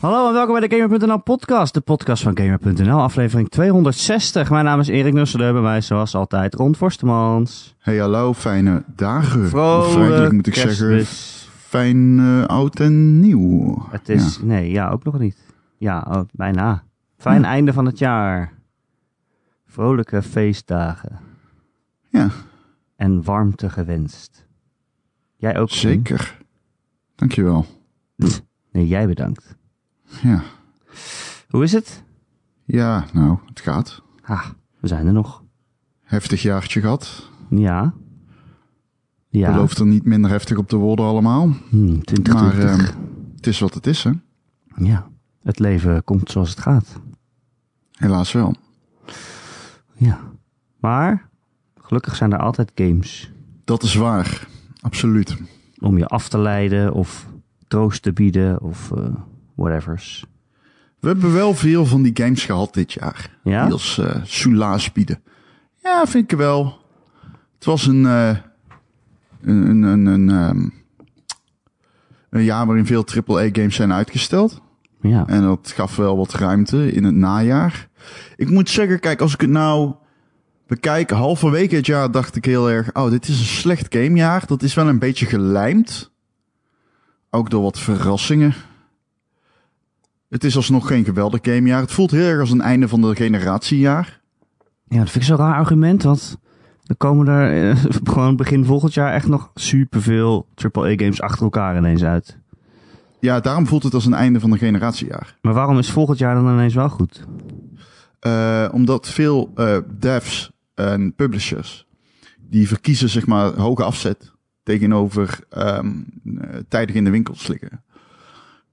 Hallo en welkom bij de Gamer.nl podcast, de podcast van Gamer.nl, aflevering 260. Mijn naam is Erik Nusselen, bij mij zoals altijd Ron Forstemans. Hey hallo, fijne dagen. Vrolijk moet ik zeggen, fijn eh, oud en nieuw. Het is, nee, ja, ook nog niet. Ja, oh, bijna. Fijn Ja. einde van het jaar. Vrolijke feestdagen. Ja, En warmte gewenst. Jij ook? zeker. Dankjewel. Nee, jij bedankt. Ja. Hoe is het? ja, nou, het gaat. Ah, we zijn er nog. Heftig jaartje gehad. Ja. Ja. Belooft er niet minder heftig op te worden allemaal. Hmm, 2020. Maar ehm, het is wat het is, hè. Ja. Het leven komt zoals het gaat. Helaas wel. Ja. Maar gelukkig zijn er altijd games Dat is waar. Absoluut. om je af te leiden of troost te bieden of eh whatevers. We hebben wel veel van die games gehad dit jaar. Ja? Die als eh soelaas bieden. Ja, vind ik wel. Het was een, eh, een, een, een, een, ehm, een jaar waarin veel AAA-games zijn uitgesteld. Ja. En dat gaf wel wat ruimte in het najaar. Ik moet zeggen, kijk, als ik het nou bekijk, halverwege het jaar dacht ik heel erg, oh, dit is een slecht gamejaar. Dat is wel een beetje gelijmd. Ook door wat verrassingen. Het is alsnog geen geweldig gamejaar. Het voelt heel erg als een einde van de generatiejaar. ja, dat vind ik zo'n raar argument, want er komen er eh, gewoon begin volgend jaar echt nog superveel AAA-games achter elkaar ineens uit. Ja, daarom voelt het als een einde van een generatiejaar. Maar waarom is volgend jaar dan ineens wel goed? Eh, omdat veel eh, devs en publishers die verkiezen zeg maar hoge afzet tegenover ehm, eh, tijdig in de winkel slikken.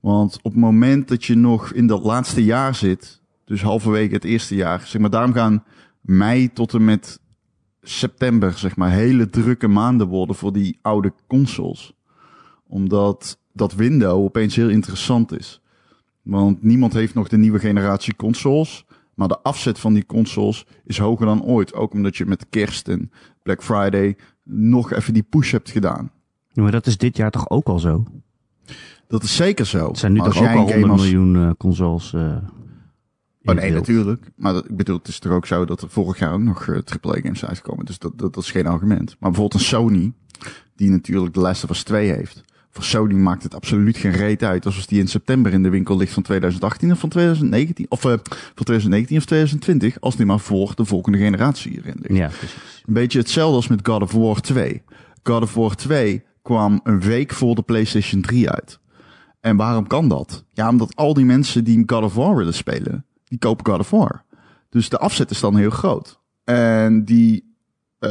Want op het moment dat je nog in dat laatste jaar zit, dus halverwege het eerste jaar, zeg maar, daarom gaan mei tot en met september, zeg maar, hele drukke maanden worden voor die oude consoles. Omdat dat window opeens heel interessant is. Want niemand heeft nog de nieuwe generatie consoles. Maar de afzet van die consoles is hoger dan ooit. Ook omdat je met kerst en Black Friday nog even die push hebt gedaan. Maar dat is dit jaar toch ook al zo? Dat is zeker zo. Het zijn nu toch ook jij al een 100 game als- miljoen eh, consoles in Oh nee, natuurlijk. Maar dat, ik bedoel, het is toch ook zo dat er vorig jaar ook nog eh, AAA-games zijn uitgekomen. Dus dat, dat, dat is geen argument. Maar bijvoorbeeld een Sony, die natuurlijk The Last of Us 2 heeft. Voor Sony maakt het absoluut geen reet uit. Als die in september in de winkel ligt van 2018 of van 2019. Of van 2019 of 2020. Als die maar voor de volgende generatie hierin ligt. Ja, precies. Een beetje hetzelfde als met God of War 2. God of War 2 kwam een week voor de PlayStation 3 uit. En waarom kan dat? Ja, omdat al die mensen die God of War willen spelen, die kopen God of War. Dus de afzet is dan heel groot. En die, eh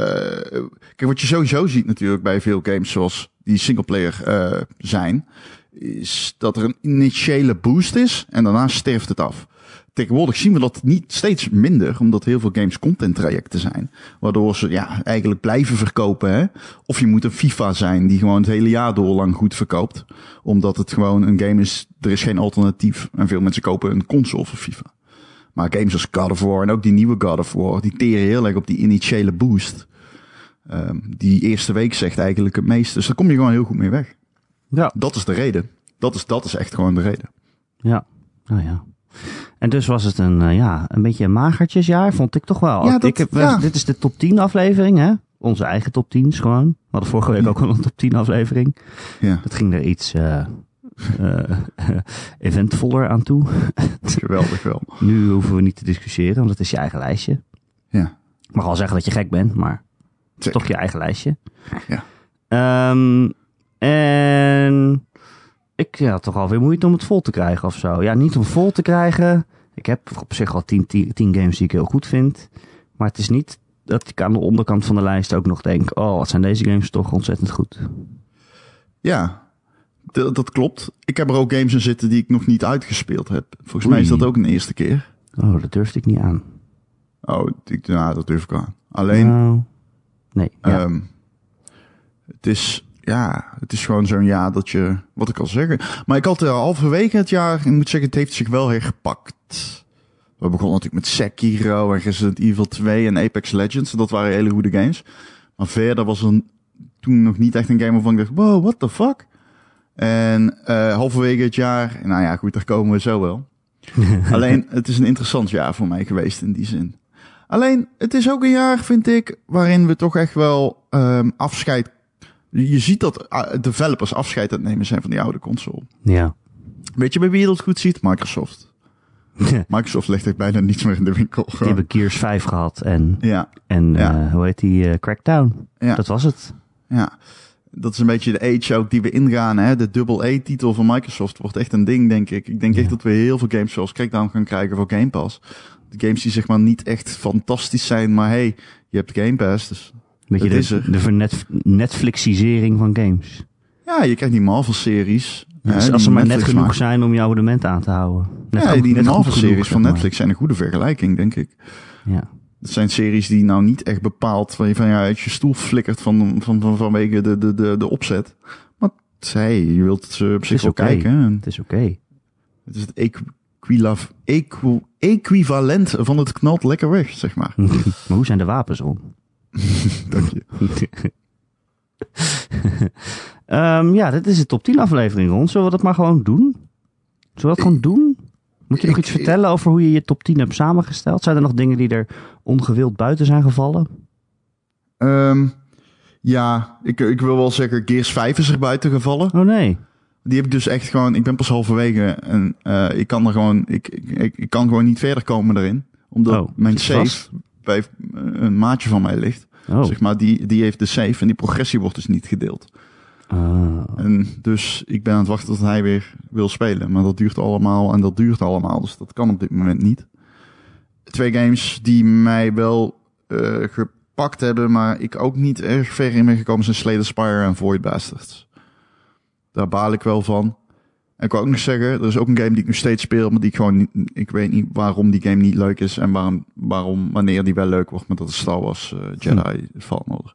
kijk, wat je sowieso ziet natuurlijk bij veel games zoals die singleplayer eh zijn, is dat er een initiële boost is en daarna sterft het af. Tegenwoordig zien we dat niet steeds minder, omdat heel veel games content trajecten zijn. Waardoor ze ja, eigenlijk blijven verkopen. Hè? Of je moet een FIFA zijn die gewoon het hele jaar door lang goed verkoopt. Omdat het gewoon een game is, er is geen alternatief. En veel mensen kopen een console voor FIFA. Maar games als God of War en ook die nieuwe God of War, die teren heel erg op die initiële boost. Ehm, die eerste week zegt eigenlijk het meeste. Dus daar kom je gewoon heel goed mee weg. Ja. Dat is de reden. Dat is, dat is echt gewoon de reden. Ja, nou ja. En dus was het een, eh, ja, een beetje een magertjesjaar, vond ik toch wel. Ja, ik heb, ja. Dit is de top 10 aflevering, hè? Onze eigen top 10's gewoon. We hadden vorige week ook al een top 10 aflevering. Ja, Dat ging er iets eh eh, eventvoller aan toe. geweldig wel. Nu hoeven we niet te discussiëren, want het is je eigen lijstje. Ja, Ik mag wel zeggen dat je gek bent, maar zeker. toch je eigen lijstje. Ja. Ehm, en ik had toch alweer moeite om het vol te krijgen of zo. Ja, niet om vol te krijgen. Ik heb op zich al tien, tien, tien games die ik heel goed vind. Maar het is niet dat ik aan de onderkant van de lijst ook nog denk... oh, wat zijn deze games toch ontzettend goed. Ja, dat klopt. Ik heb er ook games in zitten die ik nog niet uitgespeeld heb. Volgens mij is dat ook een eerste keer. Oh, dat durfde ik niet aan. Oh, ik, nou, dat durf ik aan. Alleen, Nou, nee, ja. ehm, het is, ja, het is gewoon zo'n jaar dat je, wat ik al zeg. Maar ik had er halverwege het jaar, ik moet zeggen, het heeft zich wel hergepakt. We begonnen natuurlijk met Sekiro en Resident Evil 2 en Apex Legends. Dat waren hele goede games. Maar verder was er toen nog niet echt een game waarvan ik dacht, wow, what the fuck? En eh halverwege het jaar, nou ja, goed, daar komen we zo wel. Alleen, het is een interessant jaar voor mij geweest in die zin. Alleen, het is ook een jaar, vind ik, waarin we toch echt wel ehm, afscheid... Je ziet dat eh, developers afscheid aan het nemen zijn van die oude console. Ja. Weet je bij wie je dat goed ziet? Microsoft. Microsoft legt echt bijna niets meer in de winkel. Die hebben Gears 5 gehad en, Ja, en Ja. eh, hoe heet die, eh, Crackdown. Ja. Dat was het. ja. Dat is een beetje de age ook die we ingaan. Hè? De double-A-titel van Microsoft wordt echt een ding, denk ik. Ik denk Ja. echt dat we heel veel games zoals Crackdown gaan krijgen voor Game Pass. De games die zeg maar niet echt fantastisch zijn, maar hey, je hebt Game Pass, dus Beetje de, de vernet- Netflixisering van games. Ja, je krijgt die Marvel-series. Ja, dus als ze maar net Netflix genoeg maakt. zijn om je abonnement aan te houden. Net Ja, goed- die net Marvel-series genoeg, van maar. Netflix zijn een goede vergelijking, denk ik. Ja. Het zijn series die nou niet echt bepaald van je van ja, uit je stoel flikkert van, van, van, vanwege de, de, de, de opzet. Maar zij, je wilt ze op zich wel kijken. En Het is oké. het is het equivalent van het knalt lekker weg, zeg maar. maar hoe zijn de wapens om? Dank je. Ehm, ja, dit is de top 10 aflevering, Ron. Zullen we dat maar gewoon doen? Zullen we dat gewoon doen? Moet je nog Ik- iets vertellen over hoe je je top 10 hebt samengesteld? Zijn er nog dingen die er ongewild buiten zijn gevallen? Ehm, ja, ik, ik wil wel zeggen, Gears 5 is er buiten gevallen. Oh nee. Die heb ik dus echt gewoon, ik ben pas halverwege en eh, ik kan er gewoon, ik, ik, ik, kan gewoon niet verder komen erin. Omdat Oh, mijn save bij eh, een maatje van mij ligt. Oh. Zeg maar, die, die heeft de save en die progressie wordt dus niet gedeeld. Ah. En dus ik ben aan het wachten tot hij weer wil spelen. Maar dat duurt allemaal en dat duurt allemaal. Dus dat kan op dit moment niet. Twee games die mij wel eh, gepakt hebben, maar ik ook niet erg ver in ben gekomen, zijn Slay the Spire en Void Bastards. Daar baal ik wel van. En ik wil ook nog zeggen, er is ook een game die ik nog steeds speel, maar die ik gewoon niet, ik weet niet waarom die game niet leuk is en waarom, waarom wanneer die wel leuk wordt, maar dat is Star Wars eh, Jedi Fallen Order.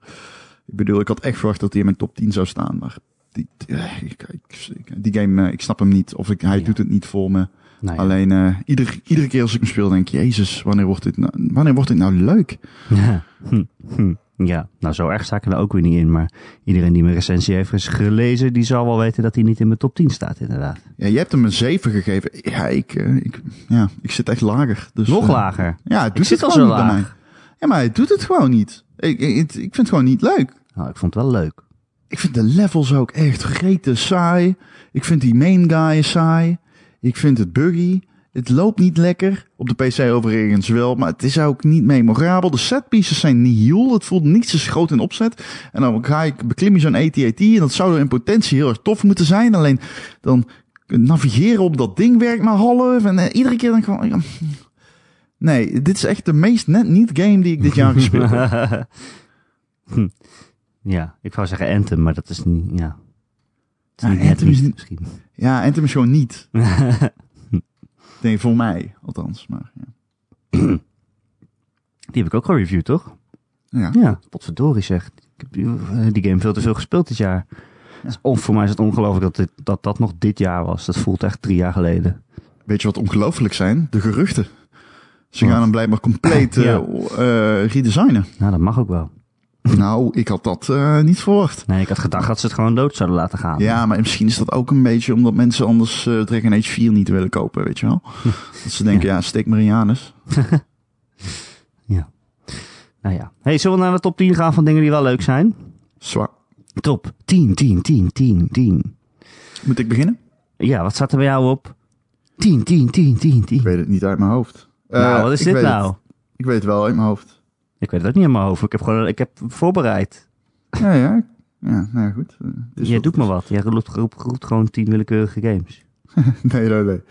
Ik bedoel, ik had echt verwacht dat hij in mijn top 10 zou staan, maar die, die, eh, ik, die game, eh, ik snap hem niet, of ik, hij Ja. doet het niet voor me. Nou ja. Alleen, ieder, iedere keer als ik hem speel, denk ik, jezus, wanneer wordt dit nou, wanneer wordt dit nou leuk? Ja. Hm, hm. Ja, nou zo erg sta ik er ook weer niet in. Maar iedereen die mijn recensie heeft gelezen, die zal wel weten dat hij niet in mijn top 10 staat, inderdaad. Ja, je hebt hem een 7 gegeven. Ja, ik, eh, ik, ja, ik zit echt lager. Dus, Nog eh, lager. Ja, het doet zit het al zo niet bij laag. mij. Ja, maar hij doet het gewoon niet. Ik, ik, ik vind het gewoon niet leuk. Nou, ik vond het wel leuk. Ik vind de levels ook echt rete saai. Ik vind die main guy saai. Ik vind het buggy. Het loopt niet lekker. Op de PC overigens wel, maar het is ook niet memorabel. De setpieces zijn nihil. Het voelt niet zo groot in opzet. En dan ga ik beklim je zo'n AT-AT en dat zou in potentie heel erg tof moeten zijn. Alleen dan navigeren op dat ding werkt maar half. En eh, iedere keer dan gewoon... ja, Nee, dit is echt de meest net niet game die ik dit jaar gespeeld heb. Hm. Ja, ik wou zeggen Anthem, maar dat is niet, ja. Het is Ja, niet net Anthem is liefde niet- misschien. Ja, Anthem is gewoon niet. Nee, voor mij althans. Maar, ja. Die heb ik ook gereviewd, toch? Ja. Ja, potverdorie zeg. Ik heb die, eh, die game veel te veel gespeeld dit jaar. Het is on- voor mij is het ongelooflijk dat, dit, dat dat nog dit jaar was. Dat voelt echt drie jaar geleden. Weet je wat ongelooflijk zijn? De geruchten. Ze Wat? gaan hem blijkbaar compleet eh, Ja. eh, redesignen. Nou, dat mag ook wel. Nou, ik had dat eh, niet verwacht. Nee, ik had gedacht dat ze het gewoon dood zouden laten gaan. Ja, maar misschien is dat ook een beetje omdat mensen anders eh, Dragon Age 4 niet willen kopen, weet je wel? Dat ze denken, ja, steek maar in je anus. Nou ja. Hey, zullen we naar de top 10 gaan van dingen die wel leuk zijn? Zwaar. Top 10, 10, 10, 10, 10. Moet ik beginnen? Ja, wat staat er bij jou op? 10, 10, 10, 10, 10. Ik weet het niet uit mijn hoofd. Eh, nou, wat is dit nou? het. Ik weet het wel uit mijn hoofd. Ik weet het ook niet in mijn hoofd. Ik heb gewoon, ik heb voorbereid. Ja, ja. Ja, nou ja, goed. Is Jij doet maar wat. Jij roept, roept, roept gewoon 10 willekeurige games. Nee, nee, nee.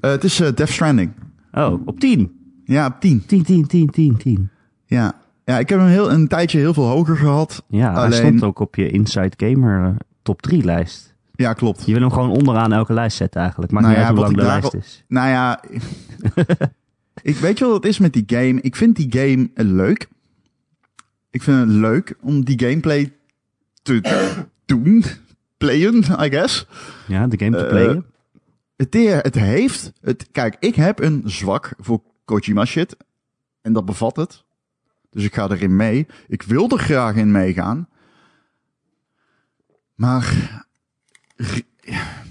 Eh, het is eh, Death Stranding. Oh, op 10. Ja, op 10. 10, 10, 10, 10, 10. Ja. Ja, ik heb hem heel, een tijdje heel veel hoger gehad. Ja, hij Alleen- stond ook op je Inside Gamer top 3 lijst. Ja, klopt. Je wil hem gewoon onderaan elke lijst zetten eigenlijk. Maakt Nou niet ja, uit hoe wat lang de lijst is. Nou ja, ik weet je wat het is met die game. Ik vind die game leuk. Ik vind het leuk om die gameplay te doen. Playen, I guess. Ja, de game te Eh, playen. Het, het heeft... Het, kijk, ik heb een zwak voor Kojima shit. En dat bevat het. Dus ik ga erin mee. Ik wil er graag in meegaan. Maar...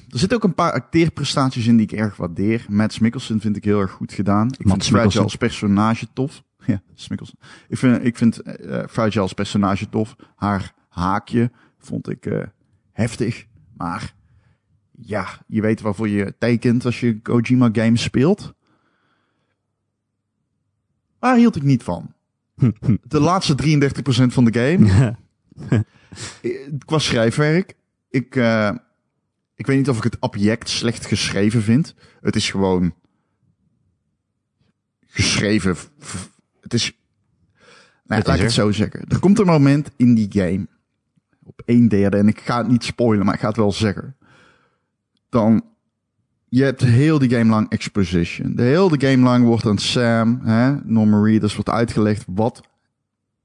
Er zitten ook een paar acteerprestaties in die ik erg waardeer. Matt Mikkelsen vind ik heel erg goed gedaan. Ik vind Mikkelsen. als personage tof. Ja, Mikkelsen. Ik vind, ik vind eh, Fragile als personage tof. Haar haakje vond ik eh, heftig. Maar ja, je weet waarvoor je tekent als je Kojima games speelt. Waar hield ik niet van? De laatste 33% van de game. Eh, Qua schrijfwerk. Ik, eh, ik weet niet of ik het object slecht geschreven vind. Het is gewoon geschreven. Het is. Nou, Het laat is ik het zo zeggen. Er komt een moment in die game. Op een derde. En ik ga het niet spoilen, maar ik ga het wel zeggen. Dan. Je hebt heel die game lang exposition. De hele game lang wordt aan Sam, hè, Norman Reedus, wordt uitgelegd wat,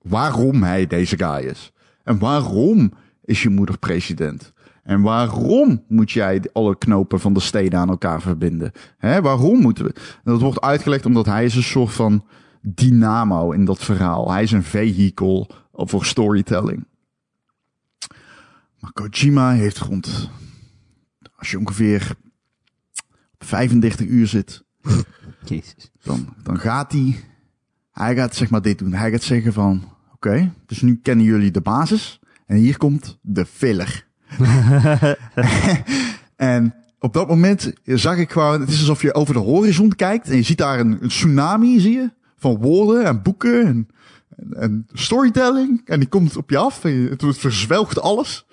waarom hij deze guy is. En waarom is je moeder president? En waarom moet jij alle knopen van de steden aan elkaar verbinden? Hè, waarom moeten we? En dat wordt uitgelegd omdat hij is een soort van dynamo in dat verhaal. Hij is een vehikel voor storytelling. Maar Kojima heeft rond, als je ongeveer op 35 uur zit, Jezus. dan, dan gaat hij, hij gaat zeg maar dit doen. Hij gaat zeggen van, oké, dus nu kennen jullie de basis en hier komt de filler. en op dat moment zag ik gewoon, het is alsof je over de horizon kijkt en je ziet daar een, een tsunami, zie je, van woorden en boeken en, en, en storytelling. En die komt op je af en je, het verzwelgt alles.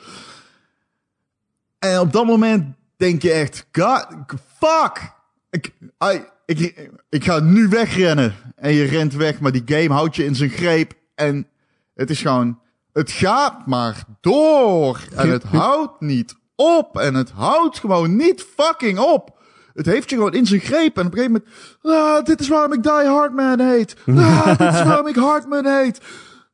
En op dat moment denk je echt, God, fuck! Ik, I, ik, ik ga nu wegrennen. En je rent weg, maar die game houdt je in zijn greep. En het is gewoon, het gaat maar door. En het houdt niet op. En het houdt gewoon niet fucking op. Het heeft je gewoon in zijn greep. En op een gegeven moment, ah, dit is waarom ik Die Hardman heet. Ah, dit is waarom ik Hardman heet.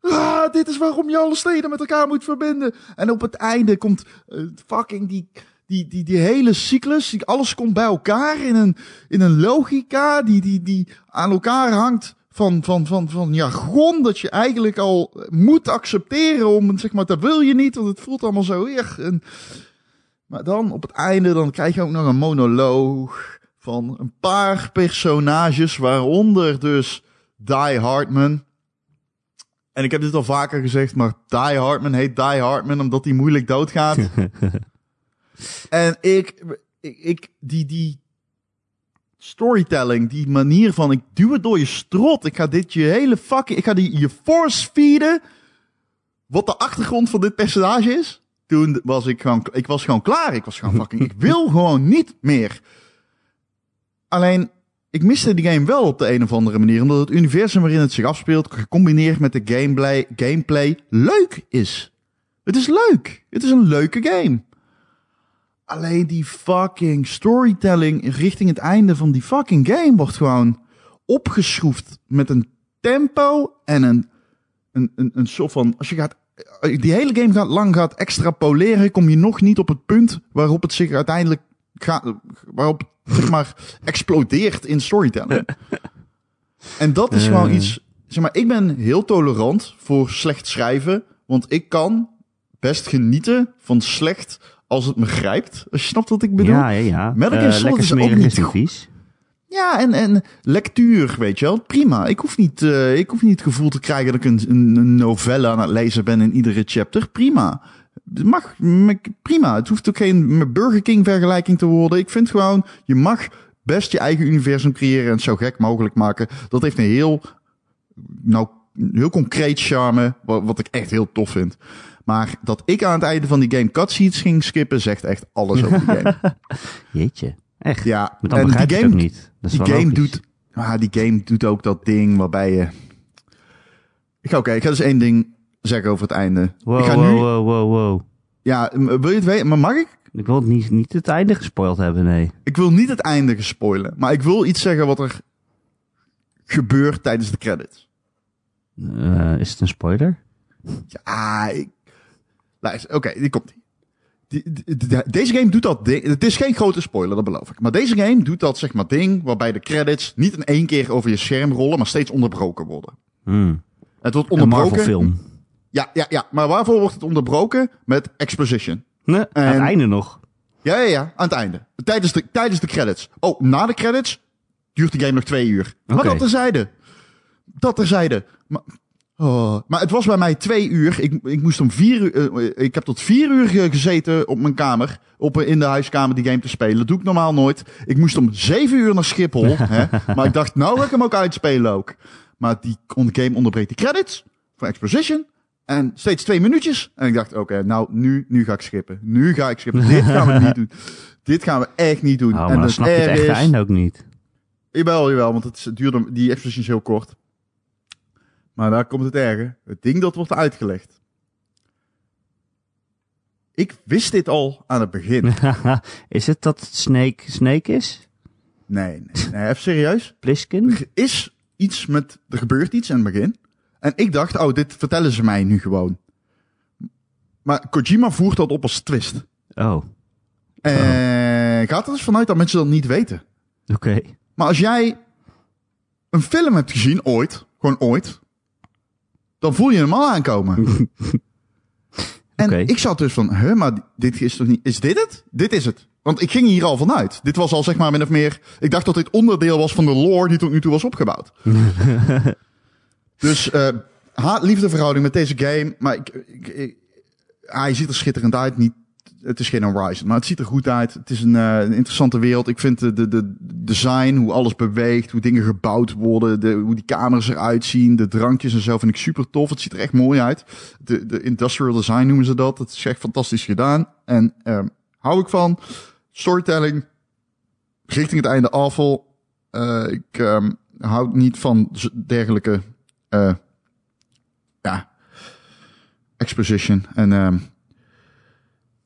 Ah, dit is waarom je alle steden met elkaar moet verbinden. En op het einde komt eh, fucking die, die, die, die hele cyclus. die- Alles komt bij elkaar in een, in een logica die, die, die aan elkaar hangt van, van, van, van jargon. Dat je eigenlijk al moet accepteren om, zeg maar, dat wil je niet, want het voelt allemaal zo erg. En, maar dan op het einde, dan krijg je ook nog een monoloog van een paar personages, waaronder dus Die Hardman. En ik heb dit al vaker gezegd, maar Die Hardman heet Die Hardman omdat hij moeilijk doodgaat. en ik, ik, ik, die, die storytelling, die manier van ik duw het door je strot. Ik ga dit je hele fucking, ik ga die je force feeden. Wat de achtergrond van dit personage is. Toen was ik gewoon, ik was gewoon klaar. Ik was gewoon fucking, ik wil gewoon niet meer. Alleen, ik miste die game wel op de een of andere manier. Omdat het universum waarin het zich afspeelt, gecombineerd met de gameplay, gameplay leuk is. Het is leuk. Het is een leuke game. Alleen die fucking storytelling richting het einde van die fucking game wordt gewoon opgeschroefd met een tempo en een, een, een, een soort van, als je gaat, die hele game gaat lang gaat extrapoleren, kom je nog niet op het punt waarop het zich uiteindelijk gaat, waarop het, zeg maar explodeert in storytelling. En dat is gewoon Eh. iets, zeg maar, ik ben heel tolerant voor slecht schrijven, want ik kan best genieten van slecht als het me grijpt. Als je snapt wat ik bedoel. Ja, ja, ja. Metal Gear Eh, Solid is ook niet is vies. Ja, en, en lectuur, weet je wel. Prima. Ik hoef niet, eh, ik hoef niet het gevoel te krijgen dat ik een, een, novelle aan het lezen ben in iedere chapter. Prima. Mag, prima. Het hoeft ook geen Burger King vergelijking te worden. Ik vind gewoon, je mag best je eigen universum creëren en het zo gek mogelijk maken. Dat heeft een heel, nou, heel concreet charme, wat, wat ik echt heel tof vind. Maar dat ik aan het einde van die game cutscenes ging skippen, zegt echt alles over die game. Jeetje. Echt. Ja, Maar dan en begrijp die het game, ook niet. Dat is die game logisch. doet, ah, die game doet ook dat ding waarbij je. Ik ga oké, ik ga dus één ding zeggen over het einde. Wow, ik ga wow, nu, wow, wow, wow. ja, wil je het weten? Maar mag ik? Ik wil niet, niet het einde gespoild hebben, nee. Ik wil niet het einde spoilen, maar ik wil iets zeggen wat er gebeurt tijdens de credits. Eh, is het een spoiler? Ja, ik, luister, oké, die komt. Deze game doet dat ding. Het is geen grote spoiler, dat beloof ik. Maar deze game doet dat zeg maar ding waarbij de credits niet in één keer over je scherm rollen, maar steeds onderbroken worden. Hmm. Het wordt Een onderbroken. Marvel film. Ja, ja, ja. Maar waarvoor wordt het onderbroken? Met exposition. Nee, aan het einde nog. Ja, ja, ja, aan het einde. Tijdens de, tijdens de credits. Oh, na de credits duurt de game nog twee uur. Maar dat terzijde. Dat terzijde. Maar, oh, maar het was bij mij twee uur. Ik, ik moest om vier uur... eh, ik heb tot vier uur ge- gezeten op mijn kamer. Op, in de huiskamer die game te spelen. Dat doe ik normaal nooit. Ik moest om zeven uur naar Schiphol. hè? Maar ik dacht, nou ga ik hem ook uitspelen ook. Maar die game onderbreekt de credits voor Exposition. En steeds twee minuutjes. En ik dacht, oké, nou, nu, nu ga ik skippen. Nu ga ik skippen. Dit gaan we niet doen. Dit gaan we echt niet doen. Oh, maar en dan het snap je het echte is- einde ook niet. Jawel, jawel, want het duurde, die exposition is heel kort. Maar daar komt het erge. Het ding dat wordt uitgelegd. Ik wist dit al aan het begin. is het dat Snake Snake is? Nee, nee, nee, even serieus. Pliskin? Er is iets met, er gebeurt iets in het begin. En ik dacht, oh, dit vertellen ze mij nu gewoon. Maar Kojima voert dat op als twist. Oh, En gaat er dus vanuit dat mensen dat niet weten. oké. Maar als jij een film hebt gezien, ooit, gewoon ooit, dan voel je hem al aankomen. en ik zat dus van, hè, maar dit is toch niet, is dit het? Dit is het. Want ik ging hier al vanuit. Dit was al zeg maar min of meer, ik dacht dat dit onderdeel was van de lore die tot nu toe was opgebouwd. dus eh haat-liefdeverhouding met deze game, maar ik, ik, ik- hij ziet er schitterend uit. Niet, het is geen Horizon, maar het ziet er goed uit. Het is een, eh, een interessante wereld. Ik vind de, de, de design, hoe alles beweegt, hoe dingen gebouwd worden, de, hoe die kamers eruit zien, de drankjes en zo, vind ik super tof. Het ziet er echt mooi uit. De, de industrial design noemen ze dat. Het is echt fantastisch gedaan. En ehm, hou ik van. Storytelling, richting het einde afval. Eh, ik ehm, hou niet van dergelijke, eh, ja, exposition. En ehm,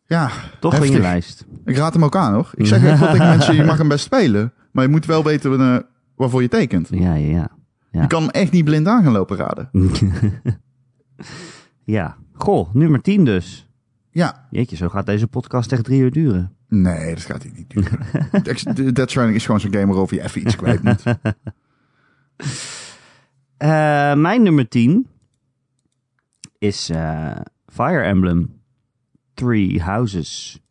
ja, Toch in je lijst. ik raad hem ook aan hoor. Ik zeg echt wel tegen mensen, je mag hem best spelen. Maar je moet wel weten waarvoor je tekent. Ja, ja, ja. Ja. Je kan hem echt niet blind aan gaan lopen raden. ja. Goh, nummer 10 dus. Ja, Jeetje, zo gaat deze podcast echt drie uur duren. nee, dat gaat hij niet doen. Ex- de- Death Stranding is gewoon zo'n game waarover je even iets kwijt moet. Eh, mijn nummer 10 is eh, Fire Emblem Three Houses.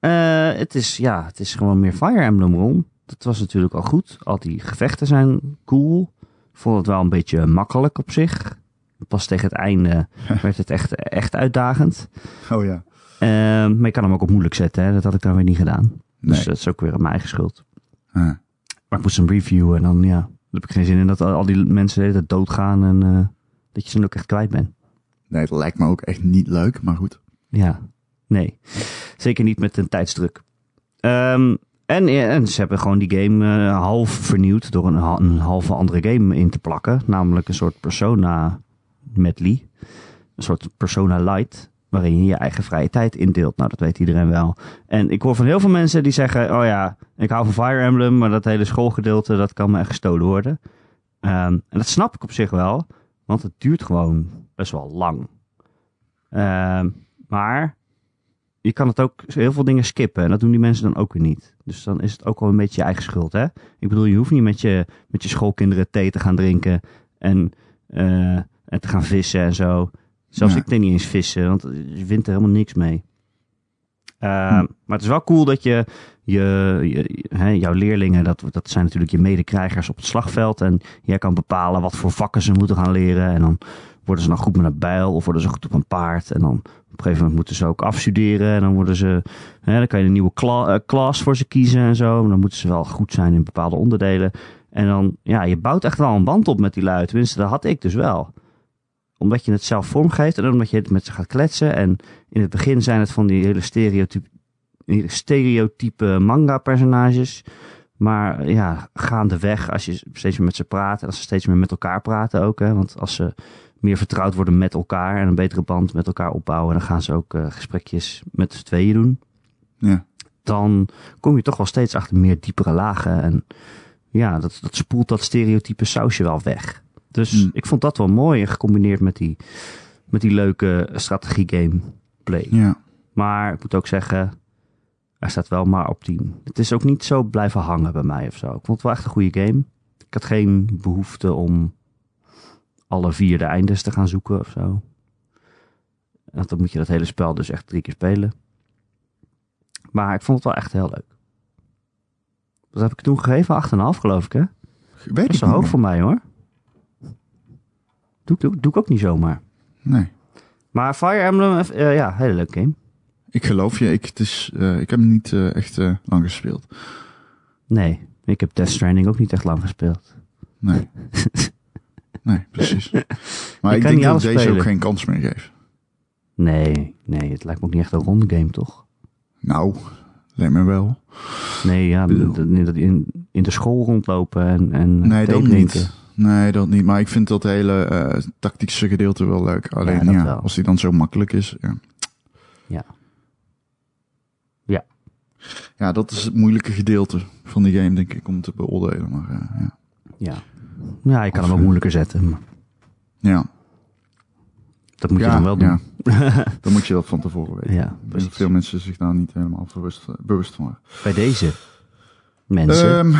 Eh, het, is, ja, het is gewoon meer Fire Emblem Ron. Dat was natuurlijk al goed. Al die gevechten zijn cool. Ik vond het wel een beetje makkelijk op zich. Pas tegen het einde werd het echt, echt uitdagend. Oh ja. Eh, maar je kan hem ook op moeilijk zetten. Hè? Dat had ik dan weer niet gedaan. Dus Nee. dat is ook weer mijn eigen schuld. Ah. Maar ik moest hem reviewen en dan, ja, dan heb ik geen zin in dat al die mensen de hele tijd doodgaan en eh, dat je ze dan ook echt kwijt bent. Nee, dat lijkt me ook echt niet leuk, maar goed. Ja, nee. Zeker niet met een tijdsdruk. Ehm, en, en ze hebben gewoon die game eh, half vernieuwd door een, een halve andere game in te plakken. Namelijk een soort Persona medley. Een soort Persona Light. Waarin je je eigen vrije tijd indeelt. Nou, dat weet iedereen wel. En ik hoor van heel veel mensen die zeggen... Oh ja, ik hou van Fire Emblem, maar dat hele schoolgedeelte... dat kan me echt gestolen worden. Ehm, en dat snap ik op zich wel. Want het duurt gewoon best wel lang. Ehm, maar je kan het ook heel veel dingen skippen. En dat doen die mensen dan ook weer niet. Dus dan is het ook wel een beetje je eigen schuld, hè? Ik bedoel, je hoeft niet met je, met je schoolkinderen thee te gaan drinken. En, eh, en te gaan vissen en zo. Zelfs ik deed niet eens vissen, want je wint er helemaal niks mee. Ehm, Hm. Maar het is wel cool dat je, je, je hè, jouw leerlingen, dat, dat zijn natuurlijk je medekrijgers op het slagveld. En jij kan bepalen wat voor vakken ze moeten gaan leren. En dan worden ze dan goed met een bijl of worden ze goed op een paard. En dan op een gegeven moment moeten ze ook afstuderen. En dan worden ze, hè, dan kan je een nieuwe kla eh, klas voor ze kiezen en zo. Maar dan moeten ze wel goed zijn in bepaalde onderdelen. En dan, ja, je bouwt echt wel een band op met die lui. Tenminste, dat had ik dus wel. Omdat je het zelf vormgeeft en omdat je het met ze gaat kletsen. En in het begin zijn het van die hele stereotype, stereotype manga-personages. Maar ja, gaandeweg, als je steeds meer met ze praat, en als ze steeds meer met elkaar praten ook. Hè, want als ze meer vertrouwd worden met elkaar en een betere band met elkaar opbouwen, dan gaan ze ook eh, gesprekjes met z'n tweeën doen. Ja. Dan kom je toch wel steeds achter meer diepere lagen. En ja, dat, dat spoelt dat stereotype sausje wel weg. Dus Hmm. ik vond dat wel mooi, en gecombineerd met die, met die leuke strategie gameplay. Ja. Maar ik moet ook zeggen, hij staat wel maar op 10. Het is ook niet zo blijven hangen bij mij of zo. Ik vond het wel echt een goede game. Ik had geen behoefte om alle vier de eindes te gaan zoeken of zo. Want dan moet je dat hele spel dus echt drie keer spelen. Maar ik vond het wel echt heel leuk. Wat heb ik toen gegeven? 8,5 geloof ik, hè? Weet Dat is zo hoog voor mij, hoor. Doe, doe, doe ik ook niet zomaar. Nee. Maar Fire Emblem, eh, ja, hele leuke game. Ik geloof je, ik, het is, eh, ik heb hem niet eh, echt eh, lang gespeeld. Nee, ik heb Death Stranding ook niet echt lang gespeeld. Nee. nee, precies. Maar Je ik kan denk dat deze spelen. ook geen kans meer geef. Nee, nee, het lijkt me ook niet echt een rondgame, toch? Nou, lijkt me wel. Nee, ja, dat- in, in de school rondlopen en, en Nee, dat niet. Nee, dat niet. Maar ik vind dat hele eh, tactische gedeelte wel leuk. Alleen ja, wel. als die dan zo makkelijk is. Ja. Ja. Ja. Ja, dat is het moeilijke gedeelte van die game, denk ik, om te beoordelen. Maar eh, ja. Ja. Ja, je kan hem ook moeilijker zetten. maar Ja, Dat moet je dan wel doen. ja. dan moet je dat van tevoren weten. Ja, dat precies. veel mensen zich daar niet helemaal bewust, bewust van waren. Bij deze mensen. Ehm,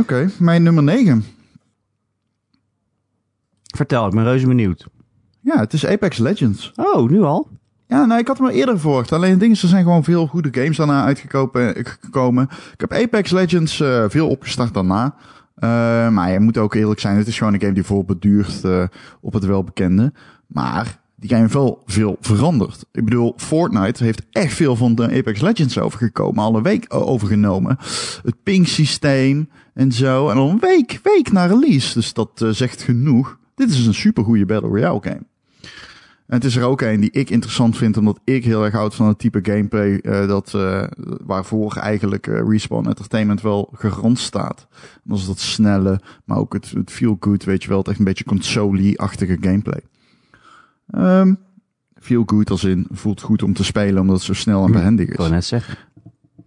Oké, mijn nummer 9. Vertel, ik ben reuze benieuwd. Ja, het is Apex Legends. Oh, nu al? Ja, nou, ik had hem al eerder verwacht. Alleen het ding is, er zijn gewoon veel goede games daarna uitgekomen. gekomen. Ik heb Apex Legends eh, veel opgestart daarna. Eh, maar je moet ook eerlijk zijn, het is gewoon een game die voorbeduurt eh op het welbekende. Maar die game heeft wel veel veranderd. Ik bedoel, Fortnite heeft echt veel van de Apex Legends overgekomen. Al een week overgenomen. Het ping systeem en zo. En al een week, week na release. Dus dat eh, zegt genoeg. Dit is een supergoeie Battle Royale game. En het is er ook een die ik interessant vind, omdat ik heel erg houd van het type gameplay eh, dat, eh, waarvoor eigenlijk eh, Respawn Entertainment wel gerond staat. En dat is dat snelle, maar ook het, het feel good, weet je wel, het echt een beetje console-achtige gameplay. Ehm feel good als in, voelt goed om te spelen, omdat het zo snel en behendig Ik wou is. net zeggen.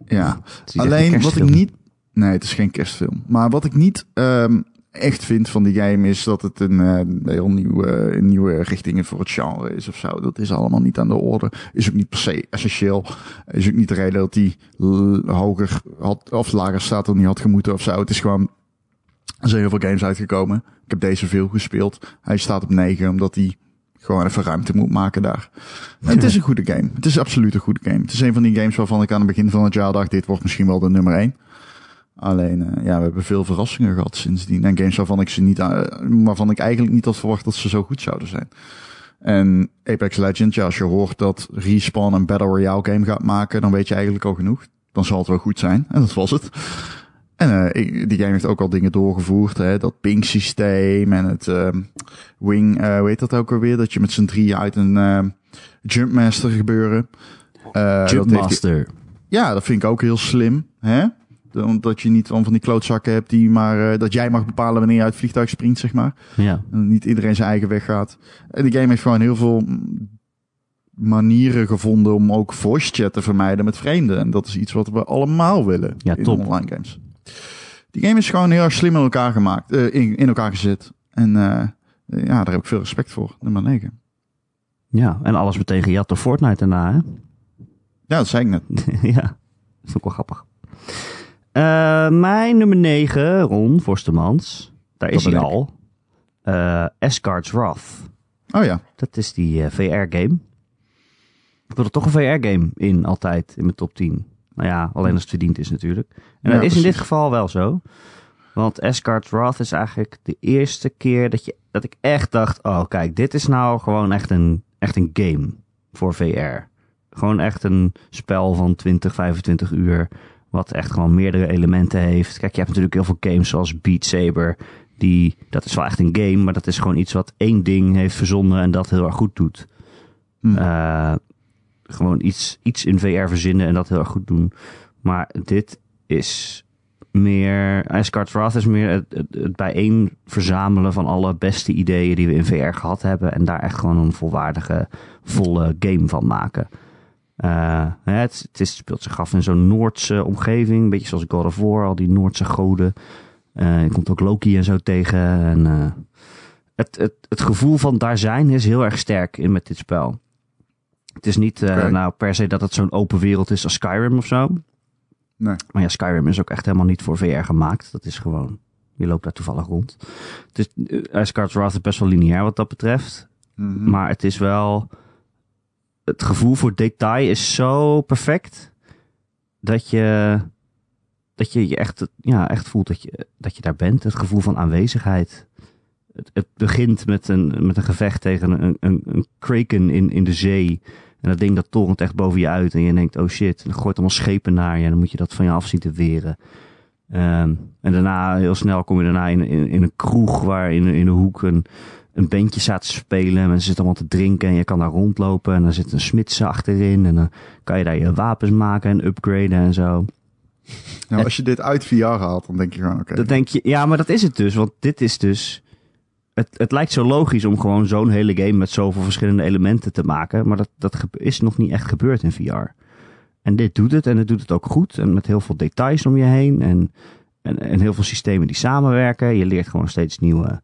Ja, is Alleen wat ik niet. Nee, het is geen kerstfilm. Maar wat ik niet ehm, echt vind van die game is dat het een eh, heel nieuwe, een nieuwe richting voor het genre is of zo. Dat is allemaal niet aan de orde. Is ook niet per se essentieel. Is ook niet de reden dat die hoger had, of lager staat dan die had gemoeten of zo. Het is gewoon. Er zijn heel veel games uitgekomen. Ik heb deze veel gespeeld. Hij staat op 9 omdat hij gewoon even ruimte moet maken daar. Het is een goede game. Het is absoluut een goede game. Het is een van die games waarvan ik aan het begin van het jaar dacht, dit wordt misschien wel de nummer 1. Alleen, eh, ja, we hebben veel verrassingen gehad sindsdien. En games waarvan ik ze niet, eh, waarvan ik eigenlijk niet had verwacht dat ze zo goed zouden zijn. En Apex Legends, ja, als je hoort dat Respawn een Battle Royale game gaat maken, dan weet je eigenlijk al genoeg. Dan zal het wel goed zijn. En dat was het. En eh, ik- die game heeft ook al dingen doorgevoerd. Hè? Dat ping systeem en het ehm, wing, hoe heet dat ook alweer? Dat je met z'n drieën uit een ehm Jumpmaster gebeuren. Dat heeft die- Jumpmaster. ja, dat vind ik ook heel slim. Hè? Omdat je niet van van die klootzakken hebt die maar... eh, dat jij mag bepalen wanneer je uit het vliegtuig springt, zeg maar. Ja. En niet iedereen zijn eigen weg gaat. En die game heeft gewoon heel veel manieren gevonden om ook voice chat te vermijden met vreemden. En dat is iets wat we allemaal willen Ja, in top. online games. Die game is gewoon heel erg slim in elkaar gemaakt, eh, in, in elkaar gezet. En eh, ja, daar heb ik veel respect voor. Nummer 9. ja, en alles meteen gejat door Fortnite daarna, hè? Ja, dat zei ik net. ja, dat is ook wel grappig. Eh, mijn nummer 9, Ron Forstemans. Daar is hij al. Asgard's Wrath. Oh ja, Dat is die eh, VR-game. Ik wil er toch een VR-game in, altijd, in mijn top 10. Nou ja, alleen als het verdiend is natuurlijk. En Ja, dat is in dit geval wel zo. Want Asgard's Wrath is eigenlijk de eerste keer dat, je, dat ik echt dacht... Oh, kijk, dit is nou gewoon echt een, echt een game voor VR. Gewoon echt een spel van 20, 25 uur... wat echt gewoon meerdere elementen heeft. Kijk, je hebt natuurlijk heel veel games zoals Beat Saber... Die, dat is wel echt een game, maar dat is gewoon iets wat één ding heeft verzonnen en dat heel erg goed doet. Hm. Eh, gewoon iets, iets in VR verzinnen en dat heel erg goed doen. Maar dit is meer. Asgard's Wrath is meer het, het, het bijeen verzamelen van alle beste ideeën die we in VR gehad hebben. En daar echt gewoon een volwaardige, volle game van maken. Eh, het, het is, speelt zich af in zo'n Noordse omgeving. Een beetje zoals God of War, al die Noordse goden. Eh, je komt ook Loki en zo tegen. En, eh, het, het, het gevoel van daar zijn is heel erg sterk in met dit spel. Het is niet nou per se dat het zo'n open wereld is als Skyrim of zo. nee. Maar ja, Skyrim is ook echt helemaal niet voor VR gemaakt. Dat is gewoon, je loopt daar toevallig rond. Het is, Asgard's Wrath is best wel lineair wat dat betreft. Mhm. Maar het is wel, het gevoel voor detail is zo perfect. dat je, dat je je echt, ja, echt voelt dat je, dat je daar bent. Het gevoel van aanwezigheid. Het, het begint met een, met een gevecht tegen een, een, een kraken in, in de zee. En dat ding dat torent echt boven je uit. En je denkt, oh shit. En dan gooit allemaal schepen naar je. En dan moet je dat van je af zien te weren. Ehm, en daarna, heel snel kom je daarna in, in, in een kroeg waar in, in de hoek een, een bandje staat te spelen. En mensen zitten allemaal te drinken en je kan daar rondlopen. En dan zit een smidse achterin. En dan kan je daar je wapens maken en upgraden en zo. Nou, als je dit uit VR haalt, dan denk je gewoon, oké. Dan denk je, ja, maar dat is het dus. Want dit is dus... Het, het lijkt zo logisch om gewoon zo'n hele game met zoveel verschillende elementen te maken. Maar dat, dat is nog niet echt gebeurd in VR. En dit doet het en het doet het ook goed. En met heel veel details om je heen. En, en, en heel veel systemen die samenwerken. Je leert gewoon steeds nieuwe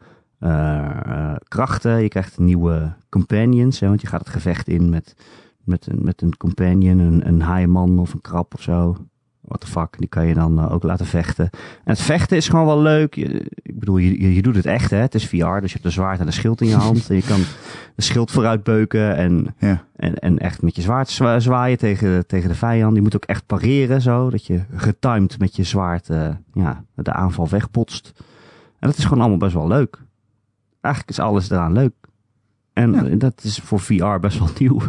krachten. Je krijgt nieuwe companions. Hè, want je gaat het gevecht in met, met, een, met een companion. Een, een haaienman of een krab of zo. What the fuck. Die kan je dan eh, ook laten vechten. En het vechten is gewoon wel leuk. Je, ik bedoel, je, je, doet het echt hè. Het is VR. Dus je hebt een zwaard en een schild in je hand. en je kan een schild vooruit beuken. En Ja. en, en echt met je zwaard zwa- zwaaien tegen, tegen de vijand. Je moet ook echt pareren zo. Dat je getimed met je zwaard eh, ja, de aanval wegpotst. En dat is gewoon allemaal best wel leuk. Eigenlijk is alles eraan leuk. En Ja. eh, dat is voor VR best wel nieuw.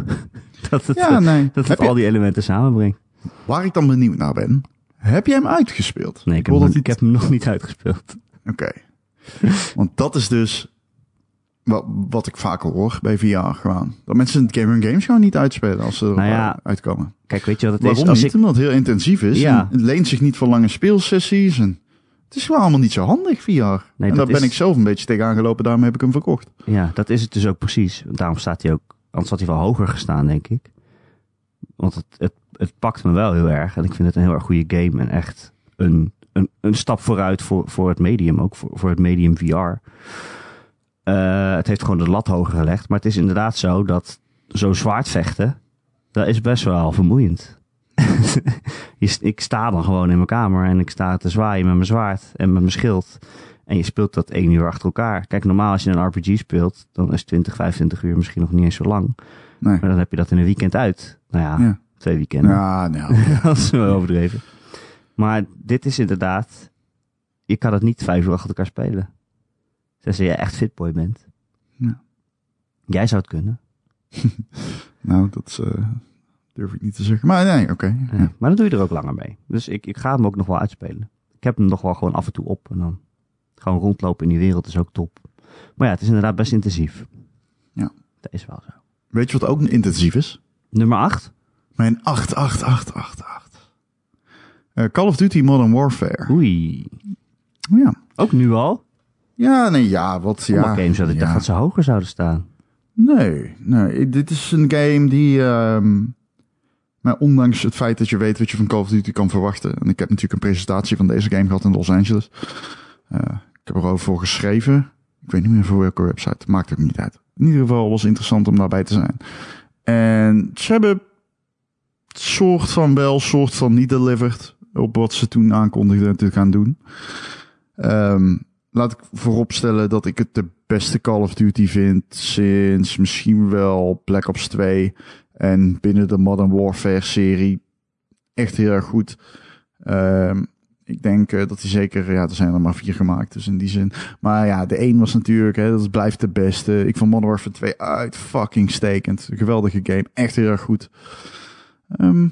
dat het, Ja, nee. dat het al die elementen samenbrengt. Waar ik dan benieuwd naar ben, heb jij hem uitgespeeld? Nee, ik heb, hem, ik niet- heb hem nog niet uitgespeeld. Oké. Want dat is dus wat, wat ik vaak hoor bij VR gewoon. Dat mensen het game hun games gewoon niet uitspelen als ze er Nou ja, uitkomen. Kijk, weet je wat het Waarom is? Als niet? ik, Omdat het heel intensief is. Ja. En het leent zich niet voor lange speelsessies. En het is wel allemaal niet zo handig, VR. en dat daar ben ik zelf een beetje tegenaan gelopen. Daarom heb ik hem verkocht. Ja, dat is het dus ook precies. Daarom staat hij ook, anders had hij wel hoger gestaan, denk ik. Want het, het, het pakt me wel heel erg. En ik vind het een heel erg goede game. En echt een, een, een stap vooruit voor, voor het medium. Ook voor, voor het medium VR. Eh, het heeft gewoon de lat hoger gelegd. Maar het is inderdaad zo dat zo zwaard vechten, dat is best wel vermoeiend. Je ik sta dan gewoon in mijn kamer en ik sta te zwaaien met mijn zwaard en met mijn schild. En je speelt dat één uur achter elkaar. Kijk, normaal als je een RPG speelt, dan is 20, 25 uur misschien nog niet eens zo lang. Nee. Maar dan heb je dat in een weekend uit. Nou ja, Ja. twee weekenden. Ja, nou. dat is wel overdreven. Maar dit is inderdaad, je kan het niet vijf uur achter elkaar spelen. Tenzij je echt fitboy bent. Ja. Jij zou het kunnen. nou, dat eh, durf ik niet te zeggen. Maar nee, oké. Ja. Maar dan doe je er ook langer mee. Dus ik, ik ga hem ook nog wel uitspelen. Ik heb hem nog wel gewoon af en toe op. En dan gewoon rondlopen in die wereld is ook top. Maar ja, het is inderdaad best intensief. Ja. Dat is wel zo. Weet je wat ook intensief is? Nummer 8. Mijn 8888. Eh Call of Duty Modern Warfare. Oei. Ja. Ook nu al? Ja, nee, ja, wat, ja. Sommige games dat ik ja. dacht dat ze hoger zouden staan. Nee, nee. Dit is een game die, ehm maar ondanks het feit dat je weet wat je van Call of Duty kan verwachten. En ik heb natuurlijk een presentatie van deze game gehad in Los Angeles. Eh, ik heb erover voor geschreven. Ik weet niet meer voor welke website. Maakt ook niet uit. In ieder geval was het interessant om daarbij te zijn. En ze hebben soort van wel, soort van niet delivered op wat ze toen aankondigden te gaan doen. Ehm, laat ik vooropstellen dat ik het de beste Call of Duty vind sinds misschien wel Black Ops 2 en binnen de Modern Warfare serie echt heel erg goed. Ehm, ik denk eh, dat hij zeker, ja, er zijn er maar vier gemaakt, dus in die zin. Maar ja, de één was natuurlijk, hè, dat blijft de beste. Ik vond Modern Warfare 2 uit fucking stekend. Geweldige game, echt heel erg goed. Ehm,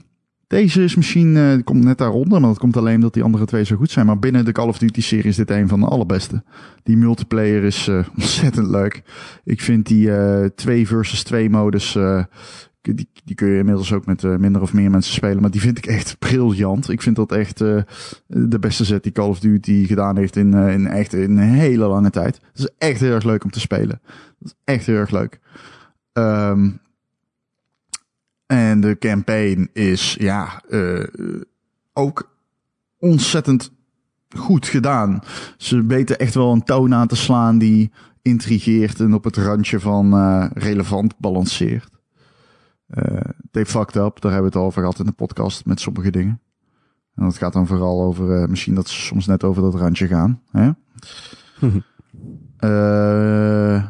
deze is misschien, eh, komt net daaronder, maar dat komt alleen omdat die andere twee zo goed zijn. Maar binnen de Call of Duty serie is dit een van de allerbeste. Die multiplayer is eh, ontzettend leuk. Ik vind die eh 2 versus 2 modus, die, die kun je inmiddels ook met eh, minder of meer mensen spelen. Maar die vind ik echt briljant. Ik vind dat echt eh, de beste set die Call of Duty gedaan heeft in, eh, in echt in een hele lange tijd. Het is echt heel erg leuk om te spelen. Dat is echt heel erg leuk. Ehm, en de campaign is ja ook ontzettend goed gedaan. Ze weten echt wel een toon aan te slaan die intrigeert en op het randje van relevant balanceert. Eh they fucked up, daar hebben we het al over gehad in de podcast met sommige dingen. En dat gaat dan vooral over, eh, misschien dat ze soms net over dat randje gaan. Hè? Eh,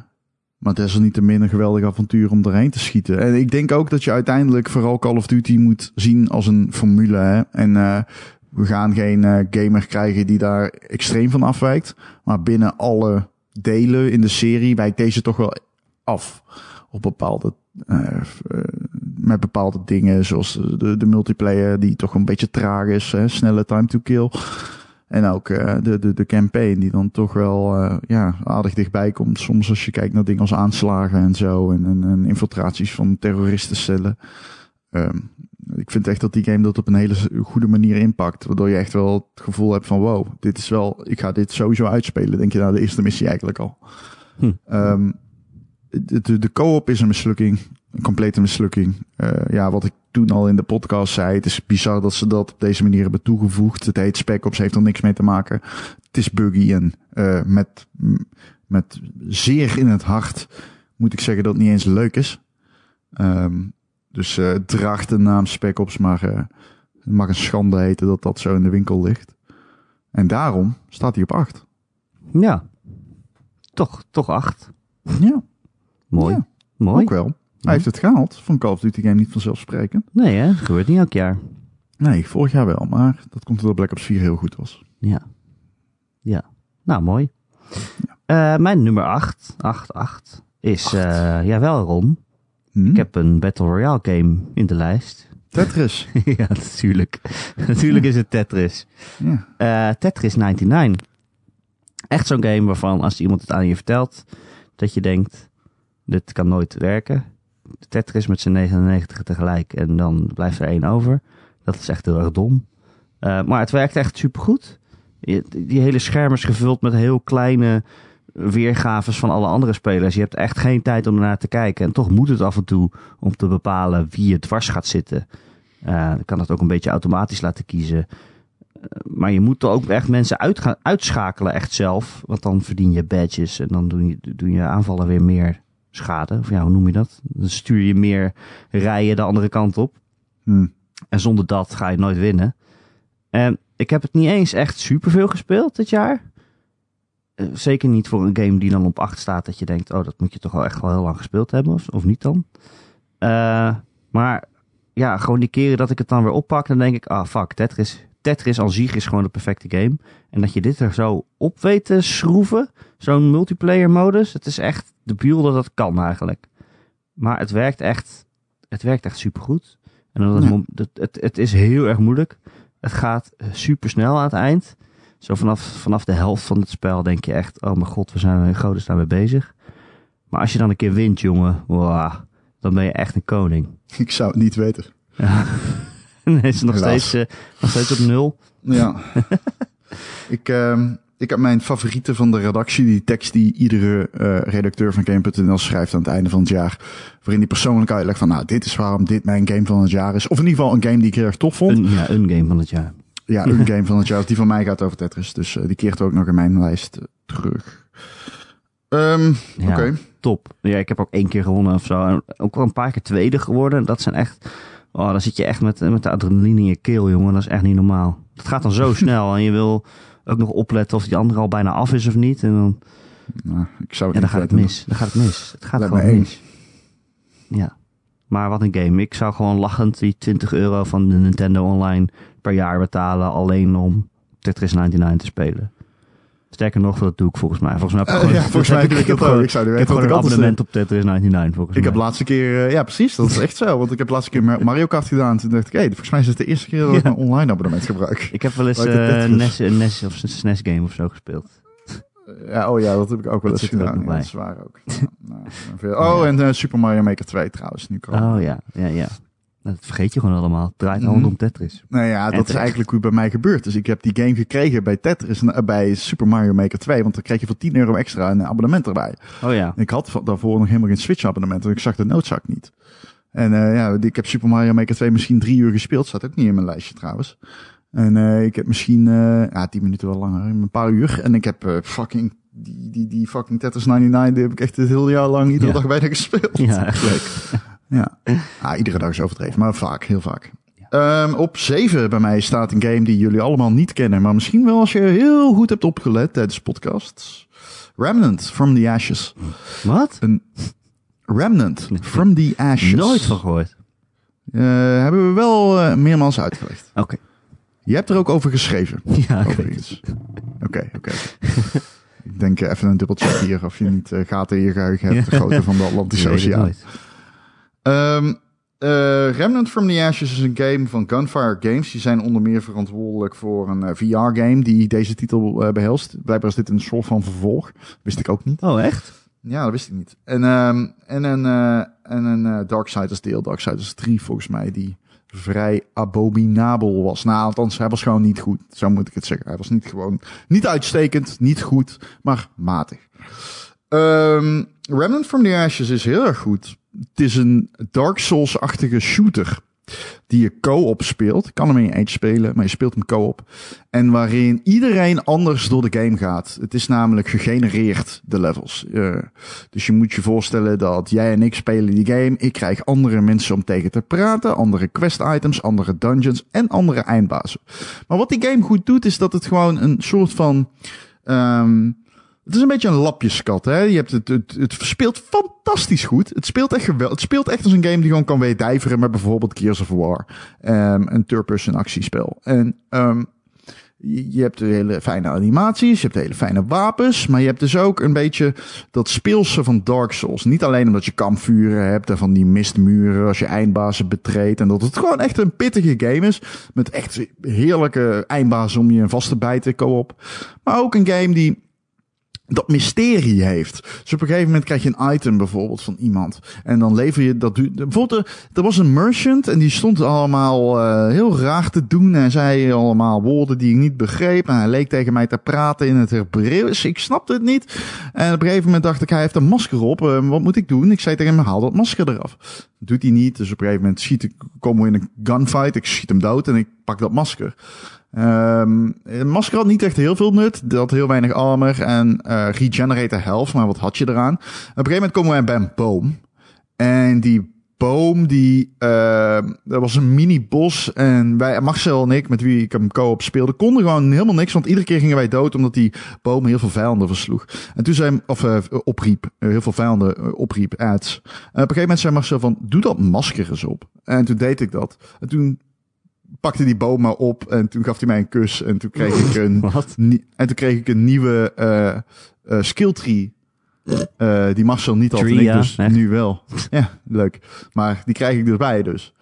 Maar het is er niet te min een geweldig avontuur om erheen te schieten. En ik denk ook dat je uiteindelijk vooral Call of Duty moet zien als een formule. Hè? En uh, we gaan geen uh, gamer krijgen die daar extreem van afwijkt. Maar binnen alle delen in de serie wijkt deze toch wel af. Op bepaalde, uh, met bepaalde dingen, zoals de, de multiplayer die toch een beetje traag is. Hè? Snelle time to kill. En ook uh, de, de, de campaign die dan toch wel uh, ja, aardig dichtbij komt. Soms als je kijkt naar dingen als aanslagen en zo. En, en, en infiltraties van terroristencellen. Um, ik vind echt dat die game dat op een hele goede manier inpakt. Waardoor je echt wel het gevoel hebt van wow, dit is wel, ik ga dit sowieso uitspelen. Denk je nou de eerste missie eigenlijk al. Hm. Um, de, de, de co-op is een mislukking. Een complete mislukking. Uh, ja, wat ik toen al in de podcast zei. Het is bizar dat ze dat op deze manier hebben toegevoegd. Het heet Spec Ops, heeft er niks mee te maken. Het is buggy en uh, met, met zeer in het hart moet ik zeggen dat het niet eens leuk is. Um, dus uh, draagt de naam Spec Ops, maar uh, het mag een schande heten dat dat zo in de winkel ligt. En daarom staat hij op 8. Ja, toch, toch 8. Ja. Mooi. Ja. Mooi. Ook wel. Hij heeft het gehaald van Call of Duty game niet vanzelfsprekend. Nee, hè? Dat gebeurt niet elk jaar. Nee, vorig jaar wel, maar dat komt omdat Black Ops 4 heel goed was. Ja. Ja. Nou, mooi. Ja. Uh, mijn nummer 8, 8, 8, is, uh, jawel Ron. Hm? Ik heb een Battle Royale game in de lijst. Tetris. ja, natuurlijk. natuurlijk is het Tetris. Ja. Uh, Tetris 99. Echt zo'n game waarvan als iemand het aan je vertelt, dat je denkt, dit kan nooit werken. Tetris met zijn 99 tegelijk en dan blijft er één over. Dat is echt heel erg dom. Uh, maar het werkt echt supergoed. Die hele scherm is gevuld met heel kleine weergaves van alle andere spelers. Je hebt echt geen tijd om ernaar te kijken. En toch moet het af en toe om te bepalen wie je dwars gaat zitten. Uh, kan dat ook een beetje automatisch laten kiezen. Uh, maar je moet er ook echt mensen uit gaan, uitschakelen echt zelf. Want dan verdien je badges en dan je, doen je aanvallen weer meer schade. Of ja, hoe noem je dat? Dan stuur je meer rijen de andere kant op. Hm. En zonder dat ga je nooit winnen. En ik heb het niet eens echt superveel gespeeld dit jaar. Uh, zeker niet voor een game die dan op 8 staat. Dat je denkt, oh, dat moet je toch wel echt wel heel lang gespeeld hebben. Of, of niet dan. Uh, maar ja, gewoon die keren dat ik het dan weer oppak. Dan denk ik, ah fuck, Tetris, Tetris aan zich is gewoon de perfecte game. En dat je dit er zo op weet te schroeven. Zo'n multiplayer modus. Het is echt de buur dat het kan eigenlijk. Maar het werkt echt, het werkt echt supergoed. En dat Ja. het, het, het is heel erg moeilijk. Het gaat super snel aan het eind. Zo vanaf, vanaf de helft van het spel denk je echt, oh mijn god, we zijn in godesnaam mee bezig. Maar als je dan een keer wint, jongen, wow, dan ben je echt een koning. Ik zou het niet weten. Ja. Dan is het nog Helaas. steeds, uh, nog steeds op nul. Ja. ik, uh, ik heb mijn favoriete van de redactie, die tekst die iedere uh, redacteur van Game.nl schrijft aan het einde van het jaar. Waarin die persoonlijk uitlegt van, nou, dit is waarom dit mijn game van het jaar is. Of in ieder geval een game die ik heel erg tof vond. Een, ja, een game van het jaar. Ja, een game van het jaar. Die van mij gaat over Tetris. Dus uh, die keert ook nog in mijn lijst uh, terug. Um, Ja, Oké. top. Ja, ik heb ook één keer gewonnen of zo. En ook wel een paar keer tweede geworden. Dat zijn echt... Oh, dan zit je echt met, met de adrenaline in je keel, jongen. Dat is echt niet normaal. Dat gaat dan zo snel. En je wil ook nog opletten of die andere al bijna af is of niet. En dan, Nou, ik zou ja, het dan niet gaat het mis. Dan gaat het mis. Het gaat gewoon mis. Ja. Maar wat een game. Ik zou gewoon lachend die 20 euro van de Nintendo Online per jaar betalen. Alleen om Tetris 99 te spelen. Sterker nog, dat doe ik volgens mij. Volgens mij heb ik Eh, gewoon, ja, volgens mij heb ik heb gewoon- Ik zou ik heb gewoon een abonnement op Tetris 99 volgens Ik mij. heb laatste keer, uh, ja precies, dat is echt zo. Want ik heb laatste keer Mario Kart gedaan. Toen dacht ik, hé, hey, volgens mij is het de eerste keer dat ik Ja. een online abonnement gebruik. Ik heb wel eens eh, Tetris- NES, NES of een SNES game of zo gespeeld. Ja, oh ja, dat heb ik ook wel eens gedaan. Ja, dat is waar ook. Nou, oh, en uh, Super Mario Maker 2 trouwens. Nu. Oh ja, ja, ja. Dat vergeet je gewoon allemaal. Het draait Mhm. allemaal om Tetris. Nou ja, En dat is eigenlijk hoe het bij mij gebeurt. Dus ik heb die game gekregen bij Tetris, uh, bij Super Mario Maker 2. Want dan kreeg je voor 10 euro extra een abonnement erbij. Oh ja. Ik had daarvoor nog helemaal geen Switch abonnement. Want ik zag de noodzak niet. En uh, ja, ik heb Super Mario Maker 2 misschien drie uur gespeeld. Staat ook niet in mijn lijstje trouwens. En uh, ik heb misschien, uh, ja, 10 minuten wel langer, een paar uur. En ik heb fucking, die, die, die fucking Tetris 99, die heb ik echt het hele jaar lang iedere Ja. dag bijna gespeeld. Ja, echt leuk. Ja. Ah, iedere dag is overdreven, maar vaak, heel vaak. Ehm, op 7 bij mij staat een game die jullie allemaal niet kennen, maar misschien wel als je heel goed hebt opgelet tijdens podcasts. Remnant from the Ashes. Wat? Een Remnant from the Ashes. Nooit van gehoord. Eh, hebben we wel eh, meermaals uitgelegd. Oké. Je hebt er ook over geschreven. Ja, overigens. Oké, oké. Ik denk eh, even een dubbelcheck hier of je niet gaten in je geheugen hebt, de grootte van de Atlantische Oceaan. Ehm, eh, Remnant from the Ashes is een game van Gunfire Games. Die zijn onder meer verantwoordelijk voor een VR-game die deze titel eh, behelst. Blijkbaar is dit een soort van vervolg. Wist ik ook niet. Oh, echt? Ja, dat wist ik niet. En, ehm, en een, eh, en een eh, Darksiders deel, Darksiders 3 volgens mij, die vrij abominabel was. Nou, althans, hij was gewoon niet goed. Zo moet ik het zeggen. Hij was niet gewoon, niet uitstekend, niet goed, maar matig. Ehm Remnant from the Ashes is heel erg goed. Het is een Dark Souls-achtige shooter die je co-op speelt. Kan hem in je eentje spelen, maar je speelt hem co-op. En waarin iedereen anders door de game gaat. Het is namelijk gegenereerd, de levels. Eh, dus je moet je voorstellen dat jij en ik spelen die game. Ik krijg andere mensen om tegen te praten. Andere quest items, andere dungeons en andere eindbazen. Maar wat die game goed doet, is dat het gewoon een soort van... ehm, het is een beetje een lapjeskat, hè? Je hebt het, het, speelt fantastisch goed. Het speelt echt geweldig. Het speelt echt als een game die gewoon kan weedijveren met bijvoorbeeld Gears of War. Ehm, een third-person actiespel. En ehm, je hebt hele fijne animaties, je hebt hele fijne wapens, maar je hebt dus ook een beetje dat speelse van Dark Souls. Niet alleen omdat je kampvuren hebt en van die mistmuren als je eindbazen betreedt en dat het gewoon echt een pittige game is met echt heerlijke eindbazen om je vast te bijten, co-op. Maar ook een game die dat mysterie heeft. Dus op een gegeven moment krijg je een item bijvoorbeeld van iemand. En dan lever je dat. Bijvoorbeeld, er, was een merchant en die stond allemaal eh, heel raar te doen. En zei allemaal woorden die ik niet begreep. En hij leek tegen mij te praten in het Hebreeuws. Ik snapte het niet. En op een gegeven moment dacht ik, hij heeft een masker op. Eh, wat moet ik doen? Ik zei tegen hem, haal dat masker eraf. Doet hij niet. Dus op een gegeven moment schiet ik, komen we in een gunfight. Ik schiet hem dood en ik pak dat masker. Ehm een masker had niet echt heel veel nut. Dat heel weinig armor en eh regenerate health. Maar wat had je eraan? Op een gegeven moment komen wij bij een boom. En die boom, die, uh, dat was een mini-bos. En wij, Marcel en ik, met wie ik hem co-op speelde, konden gewoon helemaal niks. Want iedere keer gingen wij dood, omdat die boom heel veel vijanden versloeg. En toen zei, of uh, opriep, uh, heel veel vijanden uh, opriep, ads. En op een gegeven moment zei Marcel van, doe dat masker eens op. En toen deed ik dat. En toen pakte die boom maar op en toen gaf hij mij een kus. En toen kreeg ik een, en toen kreeg ik een nieuwe uh, uh, skill tree. Uh, die Marcel niet had ja, dus echt. nu wel. Ja, leuk. Maar die krijg ik erbij dus.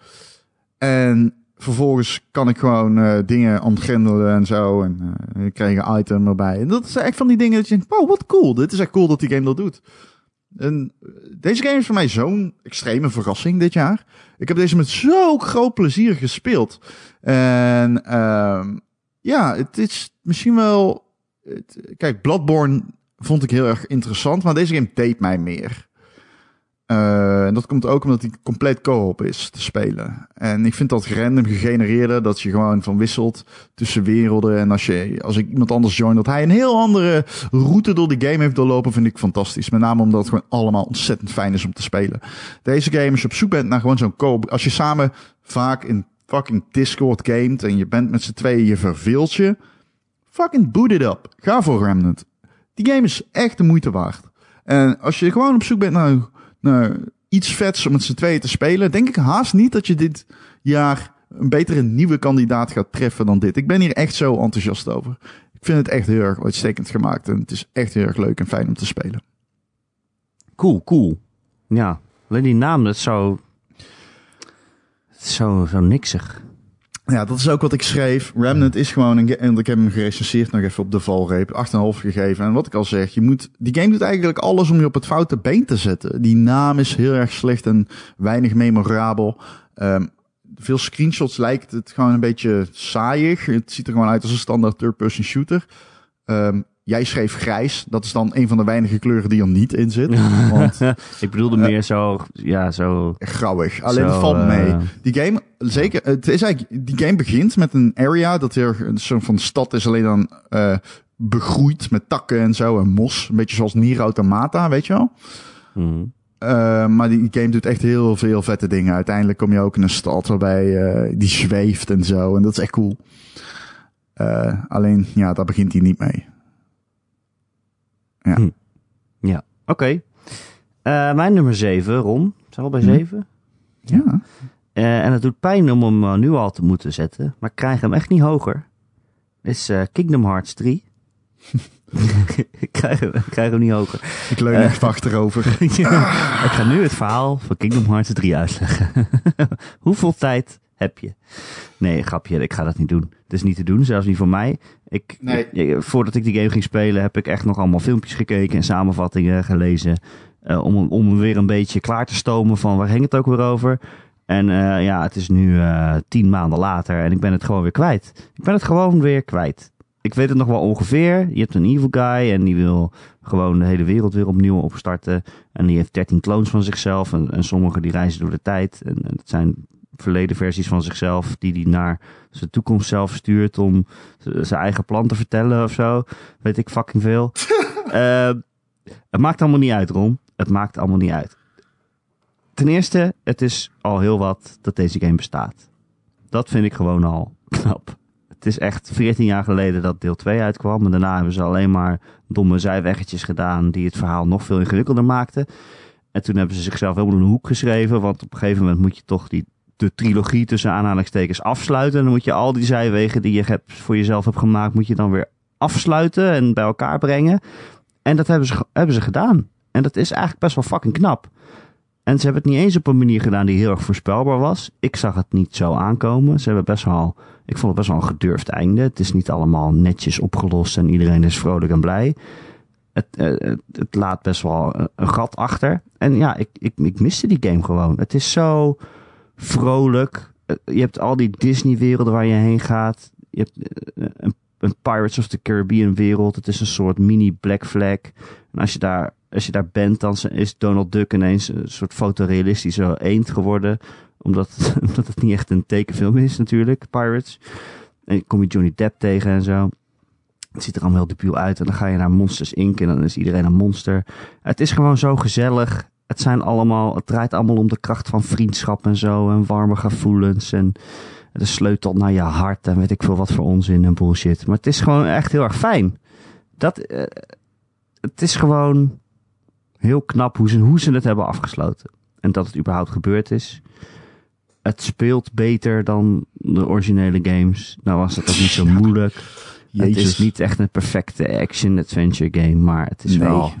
En vervolgens kan ik gewoon dingen ontgrendelen en zo. En ik krijg een item erbij. En dat is echt van die dingen dat je denkt, wow, wat cool. Dit is echt cool dat die game dat doet. En deze game is voor mij zo'n extreme verrassing dit jaar. Ik heb deze met zo'n groot plezier gespeeld. En uh, ja, het is misschien wel... Het, kijk, Bloodborne vond ik heel erg interessant, maar deze game deed mij meer. Uh, en dat komt ook omdat hij compleet co-op is te spelen. En ik vind dat random gegenereerde, dat je gewoon van wisselt tussen werelden. En als, je, als ik iemand anders join, dat hij een heel andere route door die game heeft doorlopen, vind ik fantastisch. Met name omdat het gewoon allemaal ontzettend fijn is om te spelen. Deze game, als je op zoek bent naar gewoon zo'n co-op, als je samen vaak in fucking Discord gamet en je bent met z'n tweeën, je verveelt je. Fucking boot it up. Ga voor Remnant. Die game is echt de moeite waard. En als je gewoon op zoek bent naar nou, iets vets om met z'n tweeën te spelen, denk ik haast niet dat je dit jaar een betere nieuwe kandidaat gaat treffen dan dit. Ik ben hier echt zo enthousiast over. Ik vind het echt heel erg uitstekend gemaakt en het is echt heel erg leuk en fijn om te spelen. Cool, cool. Ja, alleen die naam, dat is zo... Zo, zo niksig. Ja, dat is ook wat ik schreef. Remnant is gewoon een en ik heb hem gerecenseerd nog even op de valreep. 8,5 gegeven. En wat ik al zeg, je moet, die game doet eigenlijk alles om je op het foute been te zetten. Die naam is heel erg slecht en weinig memorabel. Um, veel screenshots lijkt het gewoon een beetje saaiig. Het ziet er gewoon uit als een standaard third-person shooter. Um, jij schreef grijs. Dat is dan een van de weinige kleuren die er niet in zit. Want, ik bedoelde meer zo, ja, zo... Grauwig. Alleen het valt mee. Uh... Die game, zeker, het is eigenlijk, die game begint met een area dat er een soort van stad is, alleen dan uh, begroeid met takken en zo en mos. Een beetje zoals Nier Automata, weet je wel? Mm. Eh, maar die game doet echt heel veel vette dingen. Uiteindelijk kom je ook in een stad waarbij eh, die zweeft en zo. En dat is echt cool. Eh, alleen, ja, daar begint hij niet mee. Ja. Hm. Ja, oké. Eh, mijn nummer 7, Ron. Zijn we al bij Hm. 7? Ja. Eh, en het doet pijn om hem eh, nu al te moeten zetten. Maar ik krijg hem echt niet hoger. Is eh, Kingdom Hearts 3. ik, krijg hem, ik krijg hem niet hoger. Ik leun echt achterover. ik ga nu het verhaal van Kingdom Hearts 3 uitleggen. Hoeveel tijd heb je? Nee, grapje, ik ga dat niet doen. Het is niet te doen, zelfs niet voor mij. Ik, Nee. ik- voordat ik die game ging spelen, heb ik echt nog allemaal filmpjes gekeken en samenvattingen gelezen. eh, om, om weer een beetje klaar te stomen van waar ging het ook weer over. En eh, ja, het is nu eh, tien maanden later en ik ben het gewoon weer kwijt. Ik ben het gewoon weer kwijt. Ik weet het nog wel ongeveer. Je hebt een evil guy en die wil gewoon de hele wereld weer opnieuw opstarten. En die heeft 13 clones van zichzelf. En, en sommige die reizen door de tijd. En, en het zijn verleden versies van zichzelf die die naar zijn toekomst zelf stuurt om zijn eigen plan te vertellen of zo. Weet ik fucking veel. Eh, het maakt allemaal niet uit, Ron. Het maakt allemaal niet uit. Ten eerste, het is al heel wat dat deze game bestaat. Dat vind ik gewoon al knap. Het is echt 14 jaar geleden dat deel 2 uitkwam. En daarna hebben ze alleen maar domme zijweggetjes gedaan die het verhaal nog veel ingewikkelder maakten. En toen hebben ze zichzelf helemaal in een hoek geschreven. Want op een gegeven moment moet je toch die, de trilogie tussen aanhalingstekens afsluiten. En dan moet je al die zijwegen die je hebt, voor jezelf hebt gemaakt, moet je dan weer afsluiten en bij elkaar brengen. En dat hebben ze, hebben ze gedaan. En dat is eigenlijk best wel fucking knap. En ze hebben het niet eens op een manier gedaan die heel erg voorspelbaar was. Ik zag het niet zo aankomen. Ze hebben best wel, ik vond het best wel een gedurfd einde. Het is niet allemaal netjes opgelost en iedereen is vrolijk en blij. Het, eh, het, het laat best wel een gat achter. En ja, ik, ik, ik miste die game gewoon. Het is zo vrolijk. Eh, Je hebt al die Disney-werelden waar je heen gaat. Je hebt eh, een, een Pirates of the Caribbean wereld. Het is een soort mini Black Flag. En als je daar, als je daar bent, dan is Donald Duck ineens een soort fotorealistische eend geworden. Omdat, omdat het niet echt een tekenfilm is natuurlijk, Pirates. En kom je Johnny Depp tegen en zo. Het ziet er allemaal heel debiel uit. En dan ga je naar Monsters Inc. En dan is iedereen een monster. Het is gewoon zo gezellig. Het zijn allemaal, het draait allemaal om de kracht van vriendschap en zo. En warme gevoelens. En de sleutel naar je hart. En weet ik veel wat voor onzin en bullshit. Maar het is gewoon echt heel erg fijn. Dat, eh, het is gewoon heel knap hoe ze, hoe ze het hebben afgesloten. En dat het überhaupt gebeurd is. Het speelt beter dan de originele games. Nou was het ook niet zo moeilijk. Het is niet echt een perfecte action-adventure game, maar het is Nee. wel...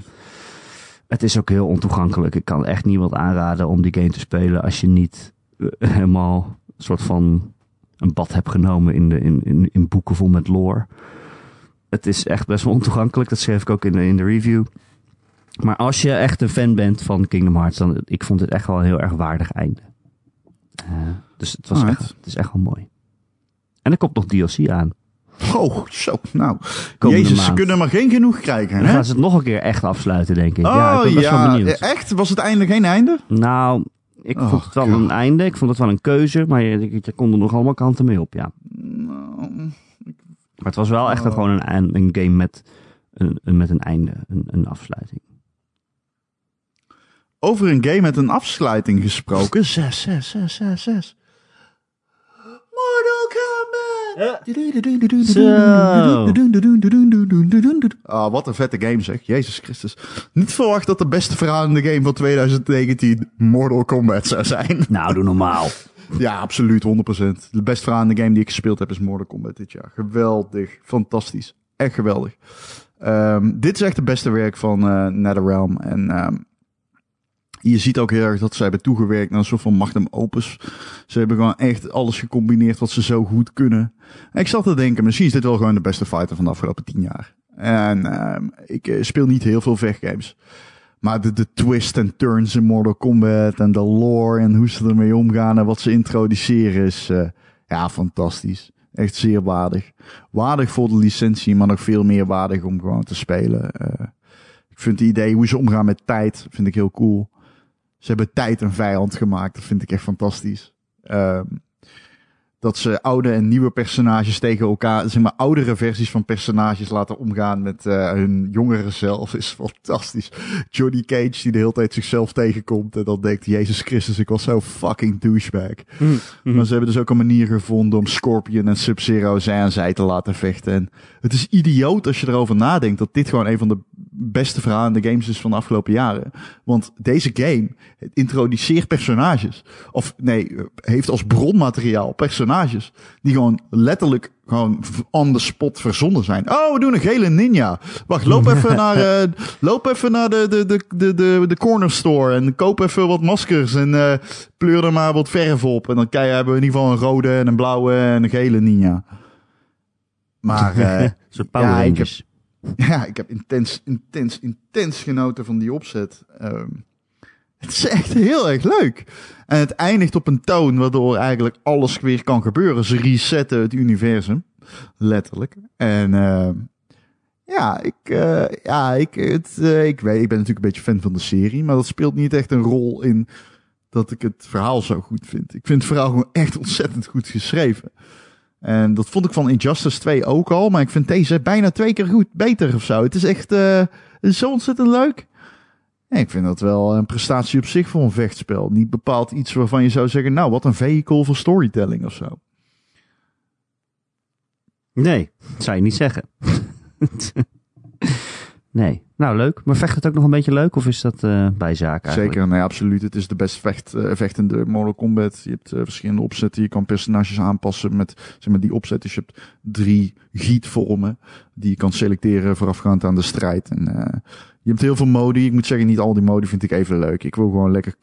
Het is ook heel ontoegankelijk. Ik kan echt niemand aanraden om die game te spelen als je niet eh, helemaal een soort van een bad hebt genomen in, de, in, in, in boeken vol met lore. Het is echt best wel ontoegankelijk. Dat schreef ik ook in de, in de review. Maar als je echt een fan bent van Kingdom Hearts, dan ik vond het echt wel een heel erg waardig einde. Eh, dus het, was Alright. echt, het is echt wel mooi. En er komt nog DLC aan. Oh, zo. Nou, Komende Jezus, ze kunnen maar geen genoeg krijgen, En dan hè? gaan ze het nog een keer echt afsluiten, denk ik. Oh, ja, ik ben best wel ja. benieuwd. Echt? Was het einde geen einde? Nou, ik Oh, vond het wel God. een einde. Ik vond het wel een keuze. Maar je, je, je kon er nog allemaal kanten mee op, ja. Nou, Maar het was wel echt Oh. gewoon een, een game met een, een- met een einde. Een, een afsluiting. Over een game met een afsluiting gesproken. 6, 6, 6, 6, 6. Mortal Kombat! Ah, wat een vette game zeg. Jezus Christus. Niet verwacht dat de beste verhalende game van 2019 Mortal Kombat zou zijn. Nou, doe normaal. Ja, absoluut, 100%. De best verhalende game die ik gespeeld heb is Mortal Kombat dit jaar. Geweldig, fantastisch. Echt geweldig. Ehm, dit is echt het beste werk van eh NetherRealm. En ehm, je ziet ook heel erg dat ze hebben toegewerkt naar een soort van magnum opus. Ze hebben gewoon echt alles gecombineerd wat ze zo goed kunnen. En ik zat te denken, misschien is dit wel gewoon de beste fighter van de afgelopen tien jaar. En ehm, ik eh, speel niet heel veel vechtgames. Maar de, de twist en turns in Mortal Kombat en de lore en hoe ze ermee omgaan en wat ze introduceren is eh, ja, fantastisch. Echt zeer waardig. Waardig voor de licentie, maar nog veel meer waardig om gewoon te spelen. Eh, ik vind het idee hoe ze omgaan met tijd, vind ik heel cool. Ze hebben tijd een vijand gemaakt, dat vind ik echt fantastisch. Ehm, dat ze oude en nieuwe personages tegen elkaar, zeg maar oudere versies van personages laten omgaan met uh, hun jongere zelf, is fantastisch. Johnny Cage die de hele tijd zichzelf tegenkomt en dan denkt, Jezus Christus, ik was zo fucking douchebag. Mm Maar ze hebben dus ook een manier gevonden om Scorpion en Sub-Zero zij aan zij te laten vechten. En het is idioot als je erover nadenkt dat dit gewoon een van de beste verhalen in de games is van de afgelopen jaren. Want deze game introduceert personages. Of nee, heeft als bronmateriaal personages. Die gewoon letterlijk gewoon on the spot verzonnen zijn. Oh, we doen een gele ninja. Wacht, loop even naar, uh, loop even naar de, de, de, de, de, de corner store en koop even wat maskers en uh, pleur er maar wat verf op. En dan kijk, hebben we in ieder geval een rode en een blauwe en een gele ninja. Maar, uh, ja, ik heb, ja, ik heb intens, intens, intens genoten van die opzet. Um, het is echt heel erg leuk. En het eindigt op een toon waardoor eigenlijk alles weer kan gebeuren. Ze resetten het universum. Letterlijk. En uh, ja, ik, uh, ja ik, het, uh, ik weet, ik ben natuurlijk een beetje fan van de serie. Maar dat speelt niet echt een rol in dat ik het verhaal zo goed vind. Ik vind het verhaal gewoon echt ontzettend goed geschreven. En dat vond ik van Injustice 2 ook al. Maar ik vind deze bijna twee keer goed beter of zo. Het is echt uh, zo ontzettend leuk. Ik vind dat wel een prestatie op zich voor een vechtspel. Niet bepaald iets waarvan je zou zeggen... nou, wat een vehicle voor storytelling of zo. Nee, dat zou je niet zeggen. nee. Nou, leuk. Maar vecht het ook nog een beetje leuk? Of is dat uh, bijzaak eigenlijk? Zeker, nee, absoluut. Het is de best vecht, uh, vechtende Mortal Kombat. Je hebt uh, verschillende opzetten. Je kan personages aanpassen met zeg maar, die opzet. Dus je hebt drie gietvormen die je kan selecteren voorafgaand aan de strijd. En je hebt heel veel modi. Ik moet zeggen, niet al die modi vind ik even leuk. Ik wil gewoon lekker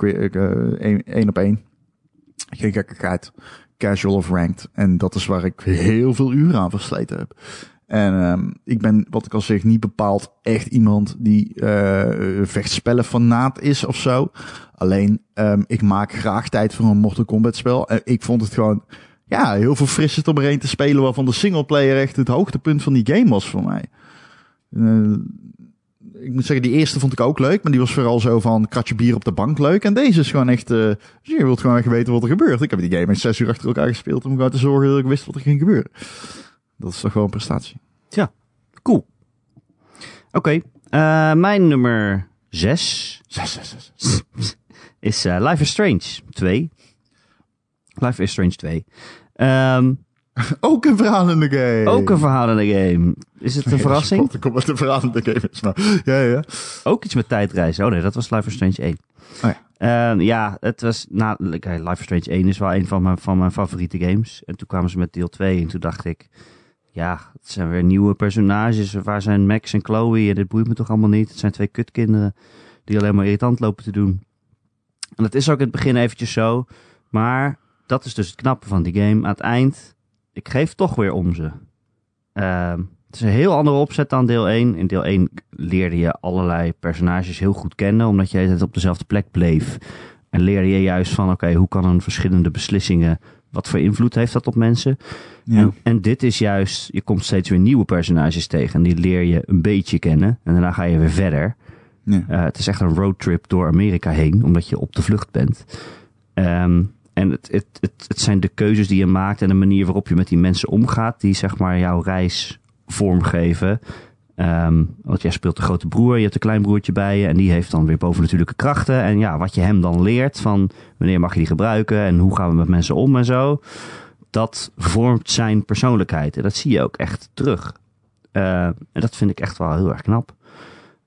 één op één. Geen gekkigheid. Casual of ranked. En dat is waar ik heel veel uren aan versleten heb. En um, ik ben, wat ik al zeg, niet bepaald echt iemand die uh, vechtspellen fanaat is of zo. Alleen, um, ik maak graag tijd voor een Mortal Kombat spel. En ik vond het gewoon, ja, heel veel frissend om er een te spelen waarvan de singleplayer echt het hoogtepunt van die game was voor mij. Uh, ik moet zeggen, die eerste vond ik ook leuk, maar die was vooral zo van kratje bier op de bank leuk. En deze is gewoon echt, uh, je wilt gewoon echt weten wat er gebeurt. Ik heb die game in zes uur achter elkaar gespeeld om gewoon te zorgen dat ik wist wat er ging gebeuren. Dat is toch gewoon een prestatie. Ja, cool. Oké, okay, uh, mijn nummer 6 is uh, Life is Strange 2. Life is Strange 2. Um, ook een verhalende game. Ook een verhalende game. Is het een verrassing? Ik kom met een verhalende game is, maar ja, ja. Ook iets met tijdreizen. Oh nee, dat was Life is Strange 1. Oh ja. Uh, ja, het was, nou, Life is Strange 1 is wel een van mijn, van mijn favoriete games. En toen kwamen ze met deel 2 en toen dacht ik, ja, het zijn weer nieuwe personages. Waar zijn Max en Chloe? Dit boeit me toch allemaal niet. Het zijn twee kutkinderen die alleen maar irritant lopen te doen. En dat is ook in het begin eventjes zo. Maar dat is dus het knappe van die game. Aan het eind, ik geef toch weer om ze. Uh, het is een heel andere opzet dan deel 1. In deel 1 leerde je allerlei personages heel goed kennen, omdat je het op dezelfde plek bleef. En leerde je juist van, oké, hoe kan een verschillende beslissingen, wat voor invloed heeft dat op mensen? Ja. En, en, dit is juist, je komt steeds weer nieuwe personages tegen en die leer je een beetje kennen. En daarna ga je weer verder. Ja. Uh, het is echt een roadtrip door Amerika heen, omdat je op de vlucht bent. Um, en het, het, het, het, zijn de keuzes die je maakt en de manier waarop je met die mensen omgaat, die zeg maar jouw reis vormgeven. Um, want jij speelt de grote broer, je hebt een klein broertje bij je en die heeft dan weer bovennatuurlijke krachten. En ja, wat je hem dan leert van wanneer mag je die gebruiken en hoe gaan we met mensen om en zo dat vormt zijn persoonlijkheid. En dat zie je ook echt terug. Uh, en dat vind ik echt wel heel erg knap.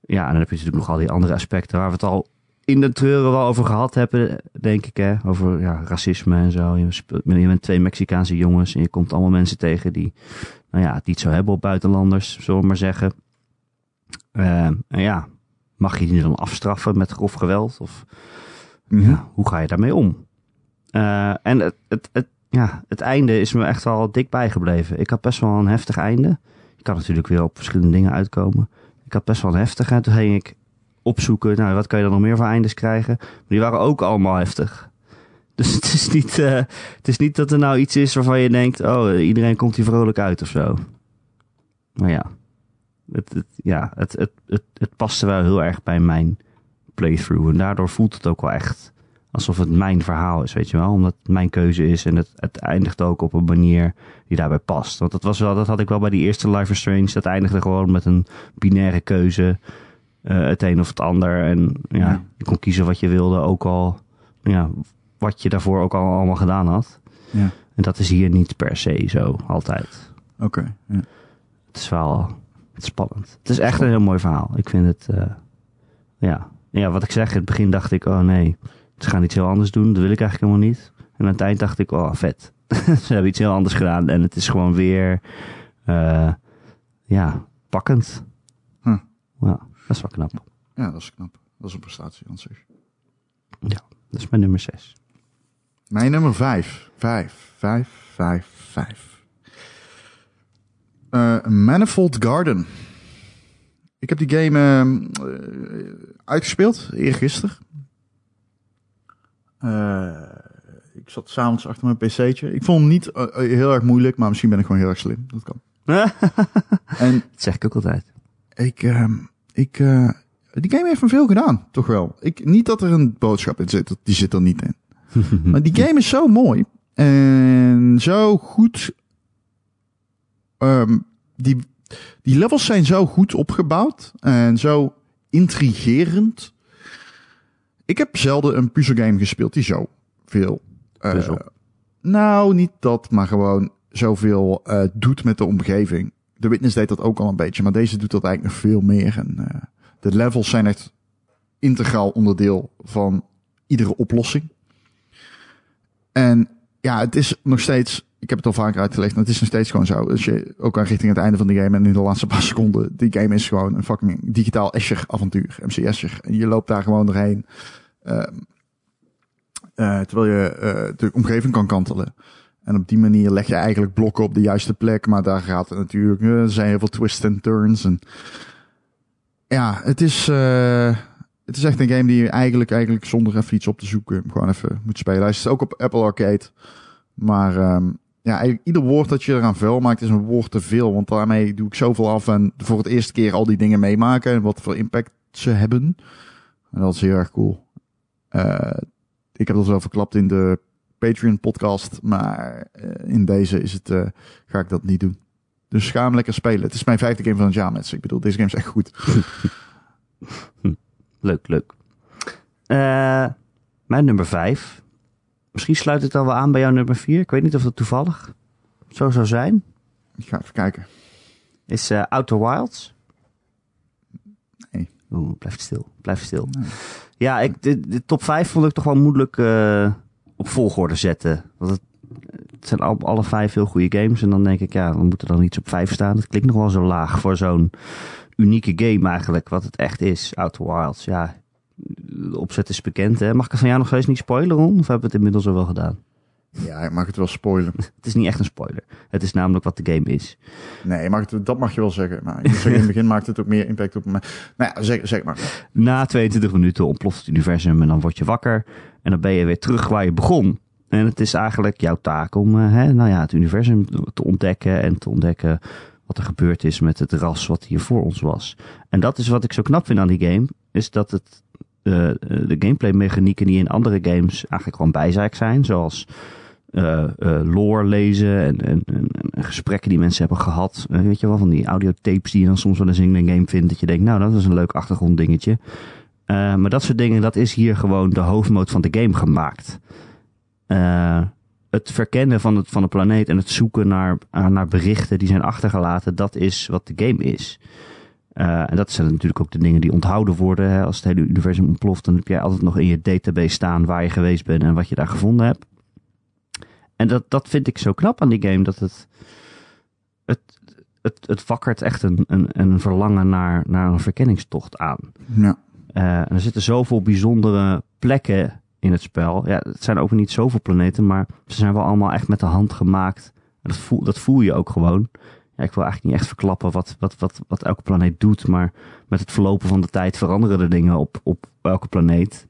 Ja, en dan heb je natuurlijk nog al die andere aspecten waar we het al in de treuren wel over gehad hebben, denk ik. Hè? Over ja, racisme en zo. Je bent twee Mexicaanse jongens en je komt allemaal mensen tegen die nou ja, het niet zo hebben op buitenlanders, zullen we maar zeggen. Uh, ja, mag je die dan afstraffen met grof geweld? Of mm -hmm. ja, hoe ga je daarmee om? Uh, en het, het, het ja, het einde is me echt wel dik bijgebleven. Ik had best wel een heftig einde. Je kan natuurlijk weer op verschillende dingen uitkomen. Ik had best wel een heftig. En toen ging ik opzoeken, nou, wat kan je dan nog meer voor eindes krijgen? Maar die waren ook allemaal heftig. Dus het is niet, uh, het is niet dat er nou iets is waarvan je denkt, oh, iedereen komt hier vrolijk uit of zo. Maar ja, het, het ja, het, het, het, het paste wel heel erg bij mijn playthrough. En daardoor voelt het ook wel echt alsof het mijn verhaal is, weet je wel. Omdat het mijn keuze is en het, het eindigt ook op een manier die daarbij past. Want dat, was wel, dat had ik wel bij die eerste Life is Strange. Dat eindigde gewoon met een binaire keuze. eh, het een of het ander. En Ja. je kon kiezen wat je wilde, ook al ja, wat je daarvoor ook al allemaal gedaan had. Ja. En dat is hier niet per se zo, altijd. Oké. ja. Het is wel het is spannend. Het is echt een heel mooi verhaal. Ik vind het, eh, ja. ja, wat ik zeg, in het begin dacht ik, oh nee, ze gaan iets heel anders doen. Dat wil ik eigenlijk helemaal niet. En aan het eind dacht ik, oh vet. ze hebben iets heel anders gedaan en het is gewoon weer, eh, ja, pakkend. Hm. Ja, dat is wel knap. ja, dat is knap. Dat is een prestatie aan zich. Dat is mijn nummer 6. Mijn nummer vijf. Vijf, vijf, vijf, vijf. Eh, Manifold Garden. Ik heb die game ehm, eh, uitgespeeld, eergisteren. Eh ik zat s'avonds achter mijn pc'tje. Ik vond hem niet heel erg moeilijk, maar misschien ben ik gewoon heel erg slim. Dat kan. En dat zeg ik ook altijd. ik, ehm, ik, die game heeft me veel gedaan, toch wel. Ik, niet dat er een boodschap in zit, die zit er niet in. Maar die game is zo mooi. En zo goed. ehm, die, die levels zijn zo goed opgebouwd. En zo intrigerend. Ik heb zelden een puzzelgame gespeeld die zo veel. eh, nou, niet dat, maar gewoon zoveel eh doet met de omgeving. De Witness deed dat ook al een beetje, maar deze doet dat eigenlijk nog veel meer. En eh, de levels zijn echt integraal onderdeel van iedere oplossing. En ja, het is nog steeds, ik heb het al vaker uitgelegd, maar het is nog steeds gewoon zo. Als je ook aan richting het einde van de game en in de laatste paar seconden, die game is gewoon een fucking digitaal Escher avontuur, MCS'er. En je loopt daar gewoon doorheen. ehm, eh, terwijl je eh, de omgeving kan kantelen. En op die manier leg je eigenlijk blokken op de juiste plek. Maar daar gaat het natuurlijk, eh, er zijn heel veel twists en turns. En ja, het is, het is echt een game die je eigenlijk, eigenlijk zonder even iets op te zoeken gewoon even moet spelen. Hij is ook op Apple Arcade. Maar ehm, ja, ieder woord dat je eraan vuil maakt is een woord te veel. Want daarmee doe ik zoveel af en voor het eerste keer al die dingen meemaken. En wat voor impact ze hebben. En dat is heel erg cool. Eh, ik heb dat wel verklapt in de Patreon podcast. Maar eh, in deze is het, eh, ga ik dat niet doen. Dus ga hem lekker spelen. Het is mijn vijfde game van het jaar, mensen. Ik bedoel, deze game is echt goed. Leuk, leuk. Eh, mijn nummer 5. Misschien sluit het dan wel aan bij jouw nummer 4. Ik weet niet of dat toevallig zo zou zijn. Ik ga even kijken. Is eh Outer Wilds. Nee. Oeh, blijf stil. Blijf stil. Nee. Ja, ik, de, de top 5 vond ik toch wel moeilijk eh, op volgorde zetten. Want het, het zijn al, alle vijf heel goede games. En dan denk ik, ja, we moeten dan iets op 5 staan. Dat klinkt nog wel zo laag voor zo'n unieke game eigenlijk. Wat het echt is, Outer Wilds. Ja, de opzet is bekend. Hè? Mag ik het van jou nog steeds niet spoileren, Ron? Of hebben we het inmiddels al wel gedaan? Ja, ik mag het wel spoilen. Het is niet echt een spoiler. Het is namelijk wat de game is. Nee, mag het, dat mag je wel zeggen. Maar ik moet zeggen, in het begin maakt het ook meer impact op me. Nou ja, zeg, zeg maar. Na 22 minuten ontploft het universum en dan word je wakker. En dan ben je weer terug waar je begon. En het is eigenlijk jouw taak om eh, hè, nou ja, het universum te ontdekken en te ontdekken wat er gebeurd is met het ras wat hier voor ons was. En dat is wat ik zo knap vind aan die game, is dat het eh, eh, de gameplay mechanieken die in andere games eigenlijk gewoon bijzaak zijn, zoals eh, lore lezen en, en, en, en gesprekken die mensen hebben gehad. Eh, weet je wel, van die audiotapes die je dan soms wel eens in een game vindt, dat je denkt, nou, dat is een leuk achtergronddingetje. Maar dat soort dingen, dat is hier gewoon de hoofdmoot van de game gemaakt. Het verkennen van, het, van de planeet en het zoeken naar, eh, naar berichten die zijn achtergelaten, dat is wat de game is. Eh, en dat zijn natuurlijk ook de dingen die onthouden worden. Hè. Als het hele universum ontploft, dan heb jij altijd nog in je database staan waar je geweest bent en wat je daar gevonden hebt. En dat, dat vind ik zo knap aan die game, dat het, het, het, het wakkert echt een, een, een verlangen naar, naar een verkenningstocht aan. Ja. Eh, en er zitten zoveel bijzondere plekken in het spel. Ja, het zijn ook niet zoveel planeten, maar ze zijn wel allemaal echt met de hand gemaakt. En dat voel, dat voel je ook gewoon. Ja, ik wil eigenlijk niet echt verklappen wat, wat, wat, wat elke planeet doet, maar met het verlopen van de tijd veranderen de dingen op, op elke planeet.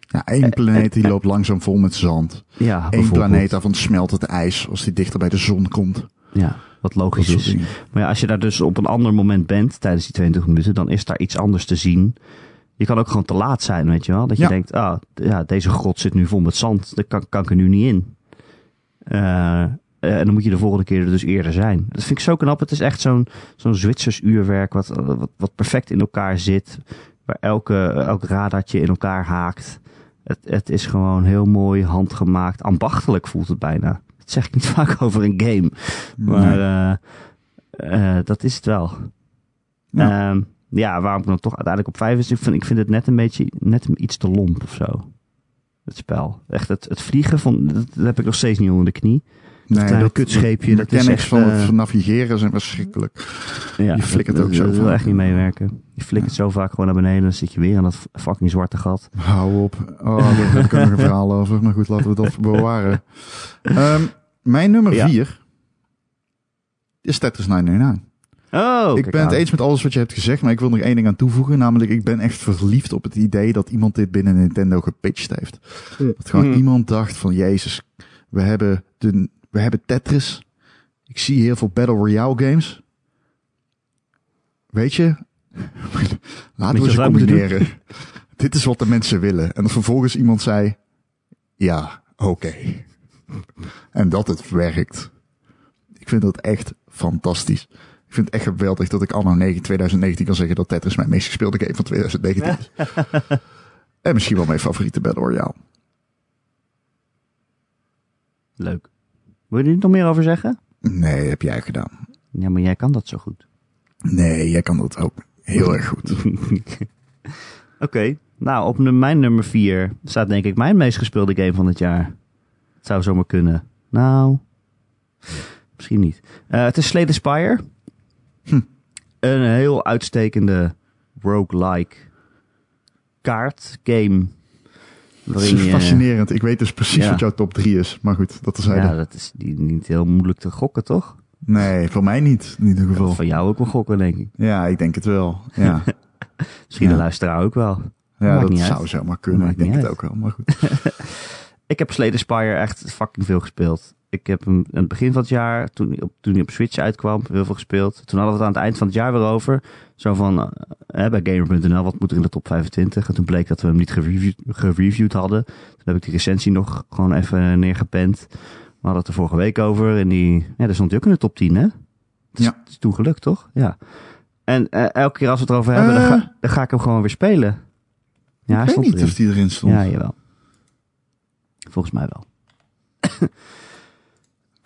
Ja, één planeet die loopt langzaam vol met zand. Ja, Eén planeet daarvan smelt het ijs als die dichter bij de zon komt. Ja, wat logisch is. dingen. Maar ja, als je daar dus op een ander moment bent tijdens die 22 minuten, dan is daar iets anders te zien. Je kan ook gewoon te laat zijn, weet je wel. Dat je Ja. denkt, ah, ja, deze grot zit nu vol met zand. Daar kan, kan ik er nu niet in. Eh, eh, en dan moet je de volgende keer er dus eerder zijn. Dat vind ik zo knap. Het is echt zo'n zo'n Zwitsers uurwerk wat, wat, wat perfect in elkaar zit. Waar elke, elk radartje in elkaar haakt. Het, het is gewoon heel mooi handgemaakt. Ambachtelijk voelt het bijna. Dat zeg ik niet vaak over een game. Maar eh, eh, dat is het wel. Ja. Ja. Ja, waarom ik dan toch uiteindelijk op vijf is. Ik vind, ik vind het net een beetje net iets te lomp of zo. Het spel. Echt, het, het vliegen, van, dat, dat heb ik nog steeds niet onder de knie. nee, kleine kutscheepje, de dat is mechanics echt, van eh, het navigeren zijn verschrikkelijk. Ja, Je flikkert dat- ook dat- zo Dat wil echt niet meewerken. Je flikkert zo vaak gewoon naar beneden. Dan zit je weer aan dat fucking zwarte gat. Hou op. Oh, daar heb ik nog een verhaal over. Maar goed, laten we dat bewaren. Ehm, mijn nummer Ja. vier is Tetris 999. Oh, ik ben het eens met alles wat je hebt gezegd, maar ik wil nog één ding aan toevoegen. Namelijk, ik ben echt verliefd op het idee dat iemand dit binnen Nintendo gepitcht heeft. Dat gewoon Mhm. iemand dacht van, jezus, we hebben, de, we hebben Tetris. Ik zie heel veel Battle Royale games. Weet je, laten we je ze combineren. Dit is wat de mensen willen. En dan vervolgens iemand zei, ja, oké. En dat het werkt. Ik vind dat echt fantastisch. Ik vind het echt geweldig dat ik anno 9 2019 kan zeggen dat Tetris mijn meest gespeelde game van 2019 is. en misschien wel mijn favoriete Battle Royale. Leuk. Wil je er niet nog meer over zeggen? Nee, heb jij gedaan. Ja, maar jij kan dat zo goed. Nee, jij kan dat ook heel erg goed. Oké, nou op mijn nummer 4 staat denk ik mijn meest gespeelde game van het jaar. Het zou zomaar kunnen. Nou, misschien niet. Eh, het is Slay the Spire. Hm. Een heel uitstekende roguelike kaartgame. Waarin is je, fascinerend. Ik weet dus precies Ja. wat jouw top 3 is. Maar goed, dat terzijde. ja, dat is niet heel moeilijk te gokken, toch? Nee, voor mij niet in ieder geval. Van jou ook wel gokken, denk ik. Ja, ik denk het wel. Ja, Misschien Ja. de luisteraar ook wel. ja Maakt dat zou uit. zomaar kunnen. Maakt Ik denk het uit. ook wel. Maar goed. Ik heb Slay the Spire echt fucking veel gespeeld. Ik heb hem aan het begin van het jaar, toen hij op, toen hij op Switch uitkwam, heel veel gespeeld. Toen hadden we het aan het eind van het jaar weer over. Zo van, eh, bij Gamer.nl, wat moet er in de top 25? En toen bleek dat we hem niet gereviewd, gereviewd hadden. Toen heb ik die recensie nog gewoon even neergepend. We hadden het er vorige week over. En die, ja, daar stond hij ook in de top 10, hè? Het is, Ja. het is toen gelukt, toch? Ja. En eh, elke keer als we het erover hebben, dan, Eh. ga, dan ga ik hem gewoon weer spelen. Ja, ik weet niet erin. of die erin stond. Ja, jawel. Volgens mij wel.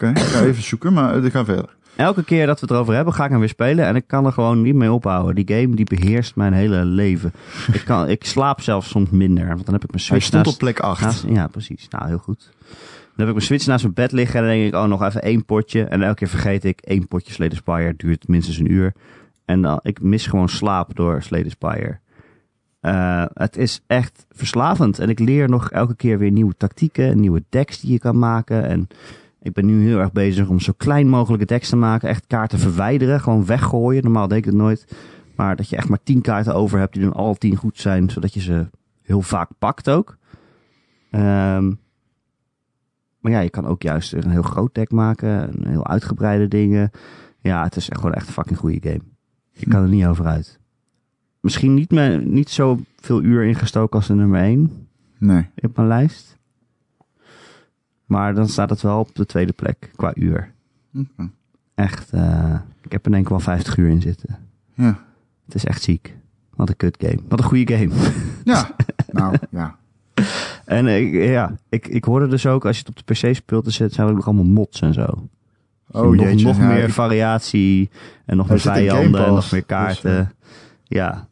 Oké, ik ga even zoeken, maar eh, ik ga verder. Elke keer dat we het erover hebben, ga ik hem weer spelen. En ik kan er gewoon niet mee ophouden. Die game die beheerst mijn hele leven. Ik, kan, ik slaap zelfs soms minder. Want dan heb ik mijn Hij Switch stond naast, op plek 8. naast- Ja, precies. Nou, heel goed. Dan heb ik mijn Switch naast mijn bed liggen. En dan denk ik, oh, nog even één potje. En elke keer vergeet ik, één potje the Spire duurt minstens een uur. En dan, ik mis gewoon slaap door the Spire. Eh, het is echt verslavend. En ik leer nog elke keer weer nieuwe tactieken. Nieuwe decks die je kan maken. En ik ben nu heel erg bezig om zo klein mogelijke decks te maken. Echt kaarten verwijderen. Gewoon weggooien. Normaal deed ik het nooit. Maar dat je echt maar tien kaarten over hebt die dan alle tien goed zijn. Zodat je ze heel vaak pakt ook. Ehm, maar ja, je kan ook juist een heel groot deck maken. Een heel uitgebreide dingen. Ja, het is echt gewoon echt een fucking goede game. Je kan er niet over uit. Misschien niet, me, niet zo veel uur ingestoken als de nummer 1 Nee. op mijn lijst. Maar dan staat het wel op de tweede plek qua uur. Echt, eh, ik heb er denk ik wel 50 uur in zitten. Ja. Het is echt ziek. Wat een kut game. Wat een goede game. Ja. nou, ja. En ik, ja, ik, ik hoorde dus ook, als je het op de PC speelt, dan zijn er ook nog allemaal mods en zo. Oh nog, jeetje. nog Ja, meer ik- variatie en nog meer vijanden en nog meer dus, kaarten. ja.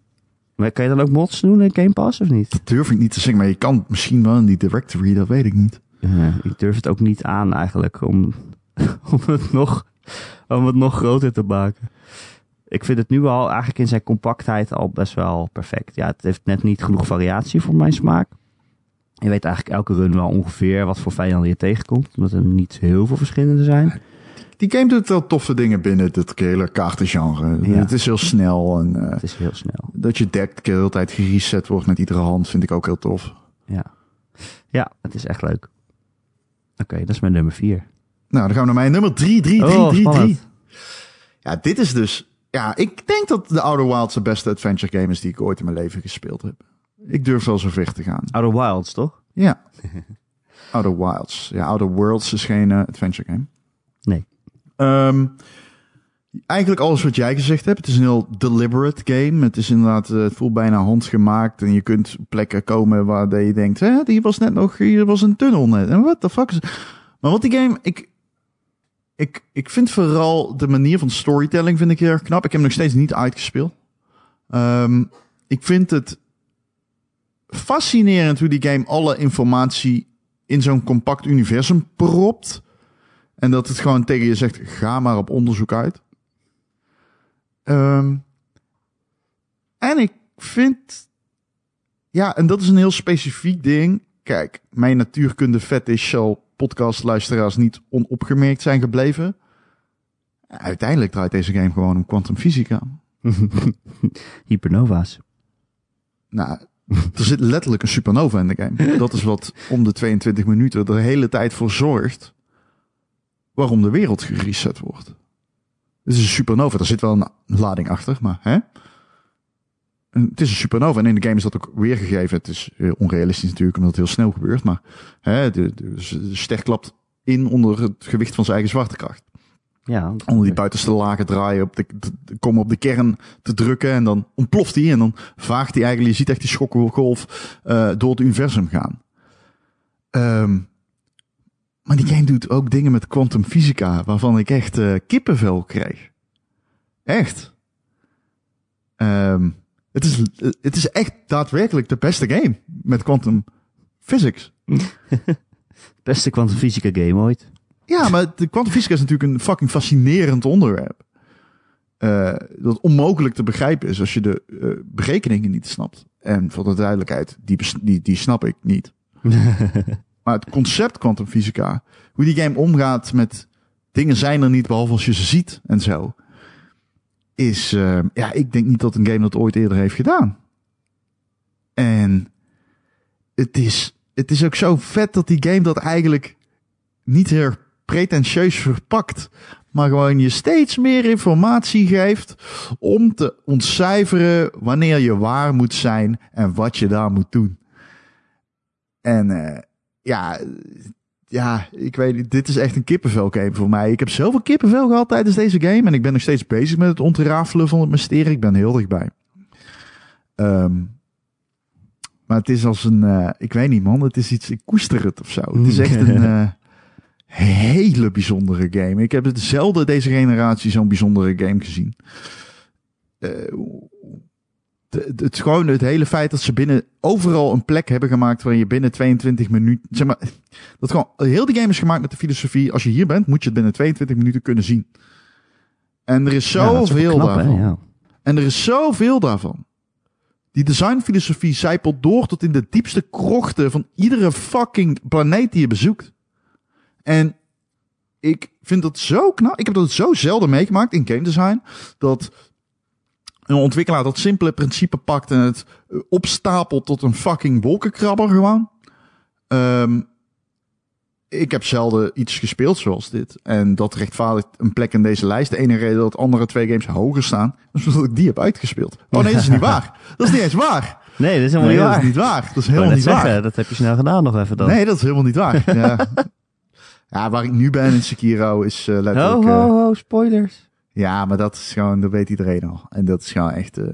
Maar kan je dan ook mods doen in Game Pass of niet? Dat durf ik niet te zeggen, maar je kan misschien wel in die directory, dat weet ik niet. Ja, ik durf het ook niet aan eigenlijk om, om, het nog, om het nog groter te maken. Ik vind het nu al eigenlijk in zijn compactheid al best wel perfect. Ja, het heeft net niet genoeg variatie voor mijn smaak. Je weet eigenlijk elke run wel ongeveer wat voor vijanden je tegenkomt. Omdat er niet heel veel verschillende zijn. Die game doet wel toffe dingen binnen het hele kaartengenre. Ja. Het is heel snel en eh, Het is heel snel. dat je deck de hele tijd gereset wordt met iedere hand vind ik ook heel tof. Ja, ja het is echt leuk. Oké, dat is mijn nummer vier. Nou, dan gaan we naar mijn nummer 3, 3, 3, Oh, 3, 3. spannend. Ja, dit is dus ja, ik denk dat The Outer Wilds de beste adventure game is die ik ooit in mijn leven gespeeld heb. Ik durf wel zo ver te gaan. Outer Wilds, toch? Ja. Outer Wilds. Ja, Outer Worlds is geen eh, adventure game. Nee. Ehm, eigenlijk alles wat jij gezegd hebt. Het is een heel deliberate game. Het is inderdaad, eh, het voelt bijna handgemaakt. En je kunt plekken komen waar je denkt, hè, hier was net nog, hier was een tunnel net. En what the fuck is... Maar wat die game, ik, ik, ik vind vooral de manier van storytelling vind ik heel erg knap. Ik heb hem nog steeds niet uitgespeeld. Ehm, ik vind het fascinerend hoe die game alle informatie in zo'n compact universum propt. En dat het gewoon tegen je zegt, ga maar op onderzoek uit. Ehm, en ik vind, ja, en dat is een heel specifiek ding. Kijk, mijn natuurkunde fetish zal podcastluisteraars niet onopgemerkt zijn gebleven. Uiteindelijk draait deze game gewoon om kwantumfysica. Hypernova's. Nou, er zit letterlijk een supernova in de game. Dat is wat om de 22 minuten de hele tijd voor zorgt waarom de wereld gereset wordt. Het is een supernova. Er zit wel een lading achter, maar hè? het is een supernova. En in de game is dat ook weergegeven. Het is onrealistisch natuurlijk, omdat het heel snel gebeurt. Maar hè, de, de, ster klapt in onder het gewicht van zijn eigen zwaartekracht. Ja. Onder die buitenste lagen draaien, op de, de, komen op de kern te drukken en dan ontploft hij en dan vaagt hij eigenlijk, je ziet echt die schokgolf uh, door het universum gaan. Um, maar die game doet ook dingen met kwantumfysica waarvan ik echt uh, kippenvel kreeg. Echt. Um, het, is, het is echt daadwerkelijk de beste game met quantum physics. beste kwantumfysica game ooit. Ja, maar de kwantumfysica is natuurlijk een fucking fascinerend onderwerp. Uh, dat onmogelijk te begrijpen is als je de uh, berekeningen niet snapt. En voor de duidelijkheid, die, die, die snap ik niet. maar het concept kwantumfysica, hoe die game omgaat met dingen zijn er niet behalve als je ze ziet en zo. Is, uh, ja, ik denk niet dat een game dat ooit eerder heeft gedaan. En het is, het is ook zo vet dat die game dat eigenlijk niet heel pretentieus verpakt. Maar gewoon je steeds meer informatie geeft om te ontcijferen wanneer je waar moet zijn en wat je daar moet doen. En uh, ja, ja, ik weet niet, dit is echt een kippenvel game voor mij. Ik heb zoveel kippenvel gehad tijdens deze game en ik ben nog steeds bezig met het ontrafelen van het mysterie. Ik ben heel dichtbij. Um, maar het is als een, uh, ik weet niet man, het is iets, ik koester het of zo. Het is echt een, uh, hele bijzondere game. Ik heb het zelden deze generatie zo'n bijzondere game gezien. Uh, het, het, gewoon het hele feit dat ze binnen overal een plek hebben gemaakt waar je binnen 22 minuten, zeg maar, dat gewoon heel die game is gemaakt met de filosofie, als je hier bent, moet je het binnen 22 minuten kunnen zien. En er is zoveel ja, daarvan. Hè, ja. En er is zoveel daarvan. Die designfilosofie zijpelt door tot in de diepste krochten van iedere fucking planeet die je bezoekt. En ik vind dat zo knap. Ik heb dat zo zelden meegemaakt in game design. Dat een ontwikkelaar dat simpele principe pakt en het opstapelt tot een fucking wolkenkrabber gewoon. Um, ik heb zelden iets gespeeld zoals dit. En dat rechtvaardigt een plek in deze lijst. De ene reden dat andere twee games hoger staan, is omdat ik die heb uitgespeeld. Oh nee, dat is niet waar. Dat is niet eens waar. Nee, dat is helemaal nee, niet waar. Dat is niet waar. Dat is helemaal niet zeggen, waar. Dat heb je snel gedaan nog even dan. Nee, dat is helemaal niet waar. Ja. Ja, waar ik nu ben in Sekiro is uh, letterlijk... Ho, ho, ho, spoilers. Ja, maar dat is gewoon, dat weet iedereen al. En dat is gewoon echt... Uh,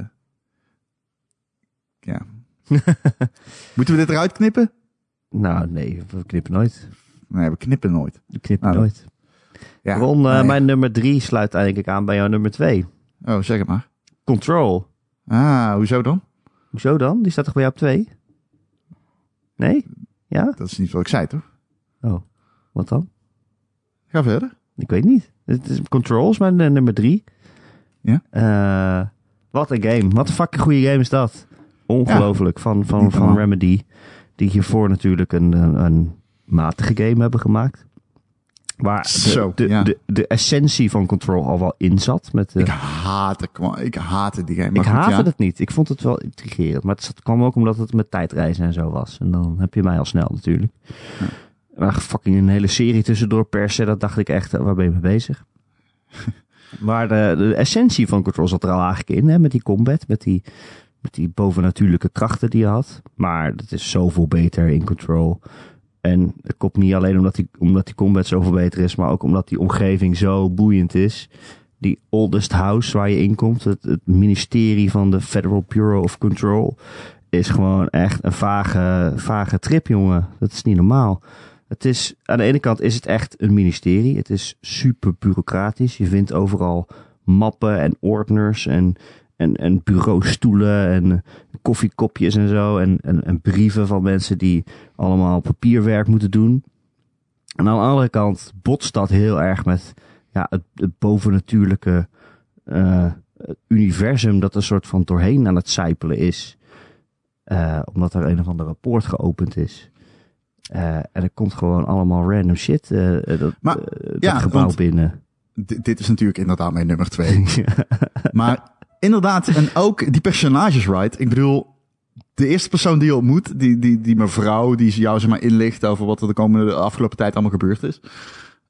ja. Moeten we dit eruit knippen? Nou, nee, we knippen nooit. Nee, we knippen nooit. We knippen nou, nooit. Ja, Ron, uh, nee. mijn nummer drie sluit eigenlijk aan bij jouw nummer twee. Oh, zeg het maar. Control. Ah, hoezo dan? Hoezo dan? Die staat toch bij jou op twee? Nee? Ja? Dat is niet wat ik zei, toch? Oh. Wat dan? Ga verder. Ik weet niet. Het is Control is mijn uh, nummer drie. Ja? Uh, wat een game. Wat een fucking goede game is dat. Ongelooflijk. Ja. Van, van, van Remedy. Die hiervoor natuurlijk een, een, een, matige game hebben gemaakt. Waar de, Zo, de, ja. de, de, essentie van Control al wel in zat. Met de, ik, haatte, ik haatte die game. Ik haatte ja. het niet. Ik vond het wel intrigerend. Maar het kwam ook omdat het met tijdreizen en zo was. En dan heb je mij al snel natuurlijk. Ja. Maar fucking een hele serie tussendoor persen, dat dacht ik echt, waar ben je mee bezig? Maar de, de essentie van Control zat er al eigenlijk in, hè, met die combat, met die, met die bovennatuurlijke krachten die je had. Maar het is zoveel beter in Control. En het komt niet alleen omdat die, omdat die combat zoveel beter is, maar ook omdat die omgeving zo boeiend is. Die oldest house waar je in komt, het, het ministerie van de Federal Bureau of Control, is gewoon echt een vage, vage trip, jongen. Dat is niet normaal. Het is, aan de ene kant is het echt een ministerie. Het is super bureaucratisch. Je vindt overal mappen en ordners en, en, en bureaustoelen en koffiekopjes en zo. En, en, en brieven van mensen die allemaal papierwerk moeten doen. En aan de andere kant botst dat heel erg met ja, het, het bovennatuurlijke uh, universum dat er soort van doorheen aan het zijpelen is. Uh, omdat er een of ander rapport geopend is. Uh, en er komt gewoon allemaal random shit uh, dat, maar, dat ja, gebouw binnen. Dit is natuurlijk inderdaad mijn nummer twee. maar inderdaad, en ook die personages, right? Ik bedoel, de eerste persoon die je ontmoet, die, die, die mevrouw, die jou zeg maar inlicht over wat er de komende de afgelopen tijd allemaal gebeurd is.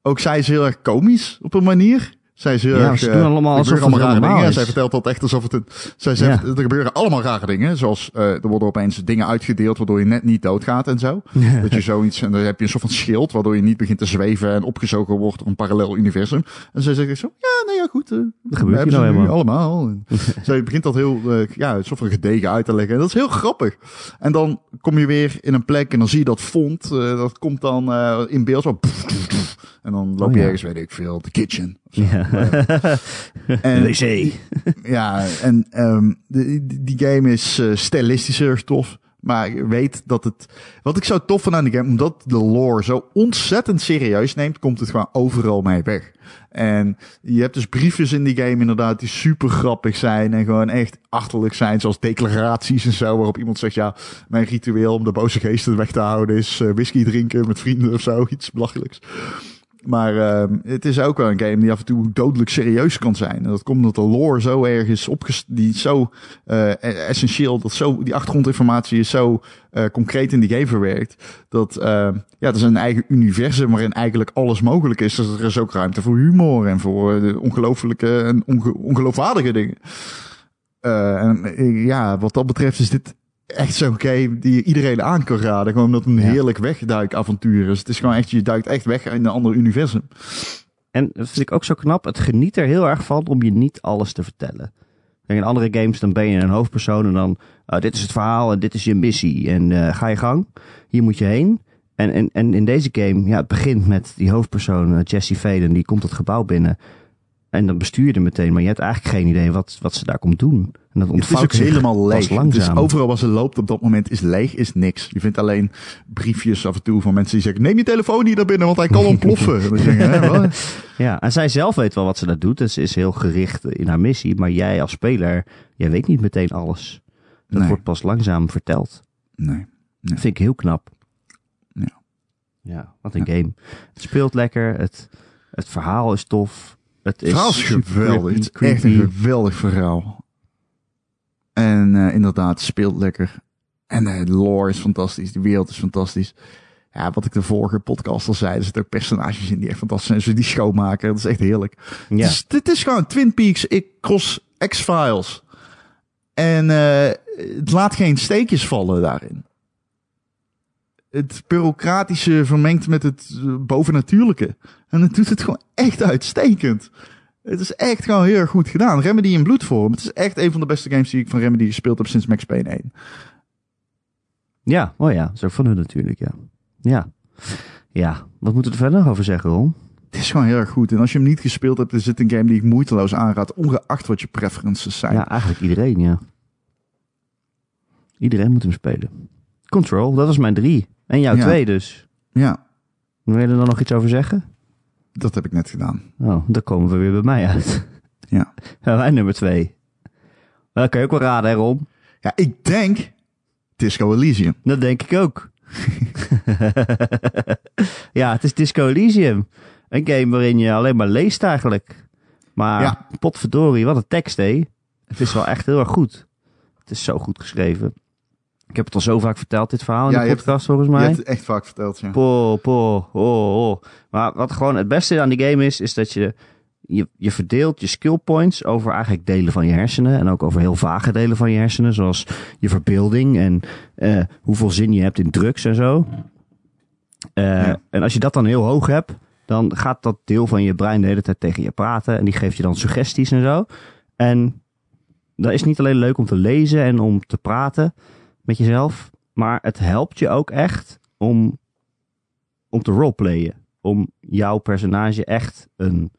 Ook zij is heel erg komisch op een manier. Zij heel ja, ze doen allemaal alsof allemaal rare dingen. is. Zij vertelt dat echt alsof het een, zij zegt, Ja. er gebeuren allemaal rare dingen. Zoals, uh, er worden opeens dingen uitgedeeld waardoor je net niet doodgaat en zo. Dat je zoiets, en dan heb je een soort van schild waardoor je niet begint te zweven en opgezogen wordt door een parallel universum. En zij zegt zo, ja, nee, ja, goed. Uh, Dat gebeurt nou nu eenmaal. allemaal. Zij begint dat heel, uh, ja, een soort van gedegen uit te leggen. En dat is heel grappig. En dan kom je weer in een plek en dan zie je dat font, dat komt dan in beeld zo. En dan loop Oh, je ja. ergens, weet ik veel, de kitchen. zo. Ja. En- wc. ja, en um, die, die game is uh, stilistischer tof. Maar ik weet dat het. Wat ik zo tof vind aan die game, omdat de lore zo ontzettend serieus neemt, komt het gewoon overal mee weg. En je hebt dus briefjes in die game inderdaad die super grappig zijn en gewoon echt achterlijk zijn, zoals declaraties en zo, waarop iemand zegt, ja, mijn ritueel om de boze geesten weg te houden is uh, whisky drinken met vrienden of zo, iets belachelijks. Maar uh, het is ook wel een game die af en toe dodelijk serieus kan zijn. En dat komt omdat de lore zo erg is opgest... Die zo uh, essentieel, dat zo, die achtergrondinformatie is zo uh, concreet in die game verwerkt. Dat uh, ja, het is een eigen universum waarin eigenlijk alles mogelijk is. Dus er is ook ruimte voor humor en voor ongelooflijke en onge ongeloofwaardige dingen. Uh, en ja, wat dat betreft is dit echt zo'n game die je iedereen aan kan raden. Gewoon omdat het een Ja. heerlijk wegduikavontuur is. Het is gewoon echt, je duikt echt weg in een ander universum. En dat vind ik ook zo knap. Het geniet er heel erg van om je niet alles te vertellen. Kijk, in andere games dan ben je een hoofdpersoon en dan... Uh, dit is het verhaal en dit is je missie. En uh, ga je gang. Hier moet je heen. En, en, en in deze game, ja, het begint met die hoofdpersoon, uh, Jesse Faden. Die komt het gebouw binnen. En dan bestuur je er meteen. Maar je hebt eigenlijk geen idee wat, wat ze daar komt doen. En dat Het is ontvouwt ook helemaal leeg. Is overal waar ze loopt op dat moment is leeg, is niks. Je vindt alleen briefjes af en toe van mensen die zeggen... neem je telefoon niet naar binnen, want hij kan ontploffen. En? Ja, en zij zelf weet wel wat ze daar doet. Dus ze is heel gericht in haar missie. Maar jij als speler, jij weet niet meteen alles. Dat Nee. wordt pas langzaam verteld. Nee. Dat vind ik heel knap. Ja. Ja, wat een game. Het speelt lekker. Het, het verhaal is tof. Het is geweldig. Het is creepy, echt een geweldig verhaal. En uh, inderdaad, speelt lekker. En uh, de lore is fantastisch. De wereld is fantastisch. Ja, wat ik de vorige podcast al zei, er zitten ook personages in die echt fantastisch zijn. Ze die schoonmaken, dat is echt heerlijk. Ja. Dit is gewoon Twin Peaks ik cross X-Files. En uh, het laat geen steekjes vallen daarin. Het bureaucratische vermengt met het uh, bovennatuurlijke. En het doet het gewoon echt uitstekend. Het is echt gewoon heel erg goed gedaan. Remedy in bloedvorm. Het is echt een van de beste games die ik van Remedy gespeeld heb sinds Max Payne 1. Ja, oh ja. Ook van hun natuurlijk, ja. Ja. Ja, wat moeten we er verder nog over zeggen, Ron? Het is gewoon heel erg goed. En als je hem niet gespeeld hebt, is het een game die ik moeiteloos aanraad. Ongeacht wat je preferences zijn. Ja, eigenlijk iedereen, ja. Iedereen moet hem spelen. Control, dat was mijn drie. En jouw Ja. twee dus. ja, Wil je er dan nog iets over zeggen? dat heb ik net gedaan. Oh, dan komen we weer bij mij uit. Ja. Ja, wij nummer twee. Dat kan je ook wel raden, hè, Ron? Ja, ik denk Disco Elysium. Dat denk ik ook. ja, het is Disco Elysium. Een game waarin je alleen maar leest eigenlijk. Maar Ja. potverdorie, wat een tekst, hé. Het is wel echt heel erg goed. Het is zo goed geschreven. Ik heb het al zo vaak verteld, dit verhaal in Ja, de je hebt- podcast, volgens Je mij. hebt het echt vaak verteld, ja. Po, po, oh, oh. Maar wat gewoon het beste aan die game is, is dat je... je, je verdeelt je skill points over eigenlijk delen van je hersenen. En ook over heel vage delen van je hersenen. Zoals je verbeelding en eh, hoeveel zin je hebt in drugs en zo. Eh, Ja. En als je dat dan heel hoog hebt, dan gaat dat deel van je brein de hele tijd tegen je praten. En die geeft je dan suggesties en zo. En dat is niet alleen leuk om te lezen en om te praten met jezelf. Maar het helpt je ook echt om, om te roleplayen. Om jouw personage echt een,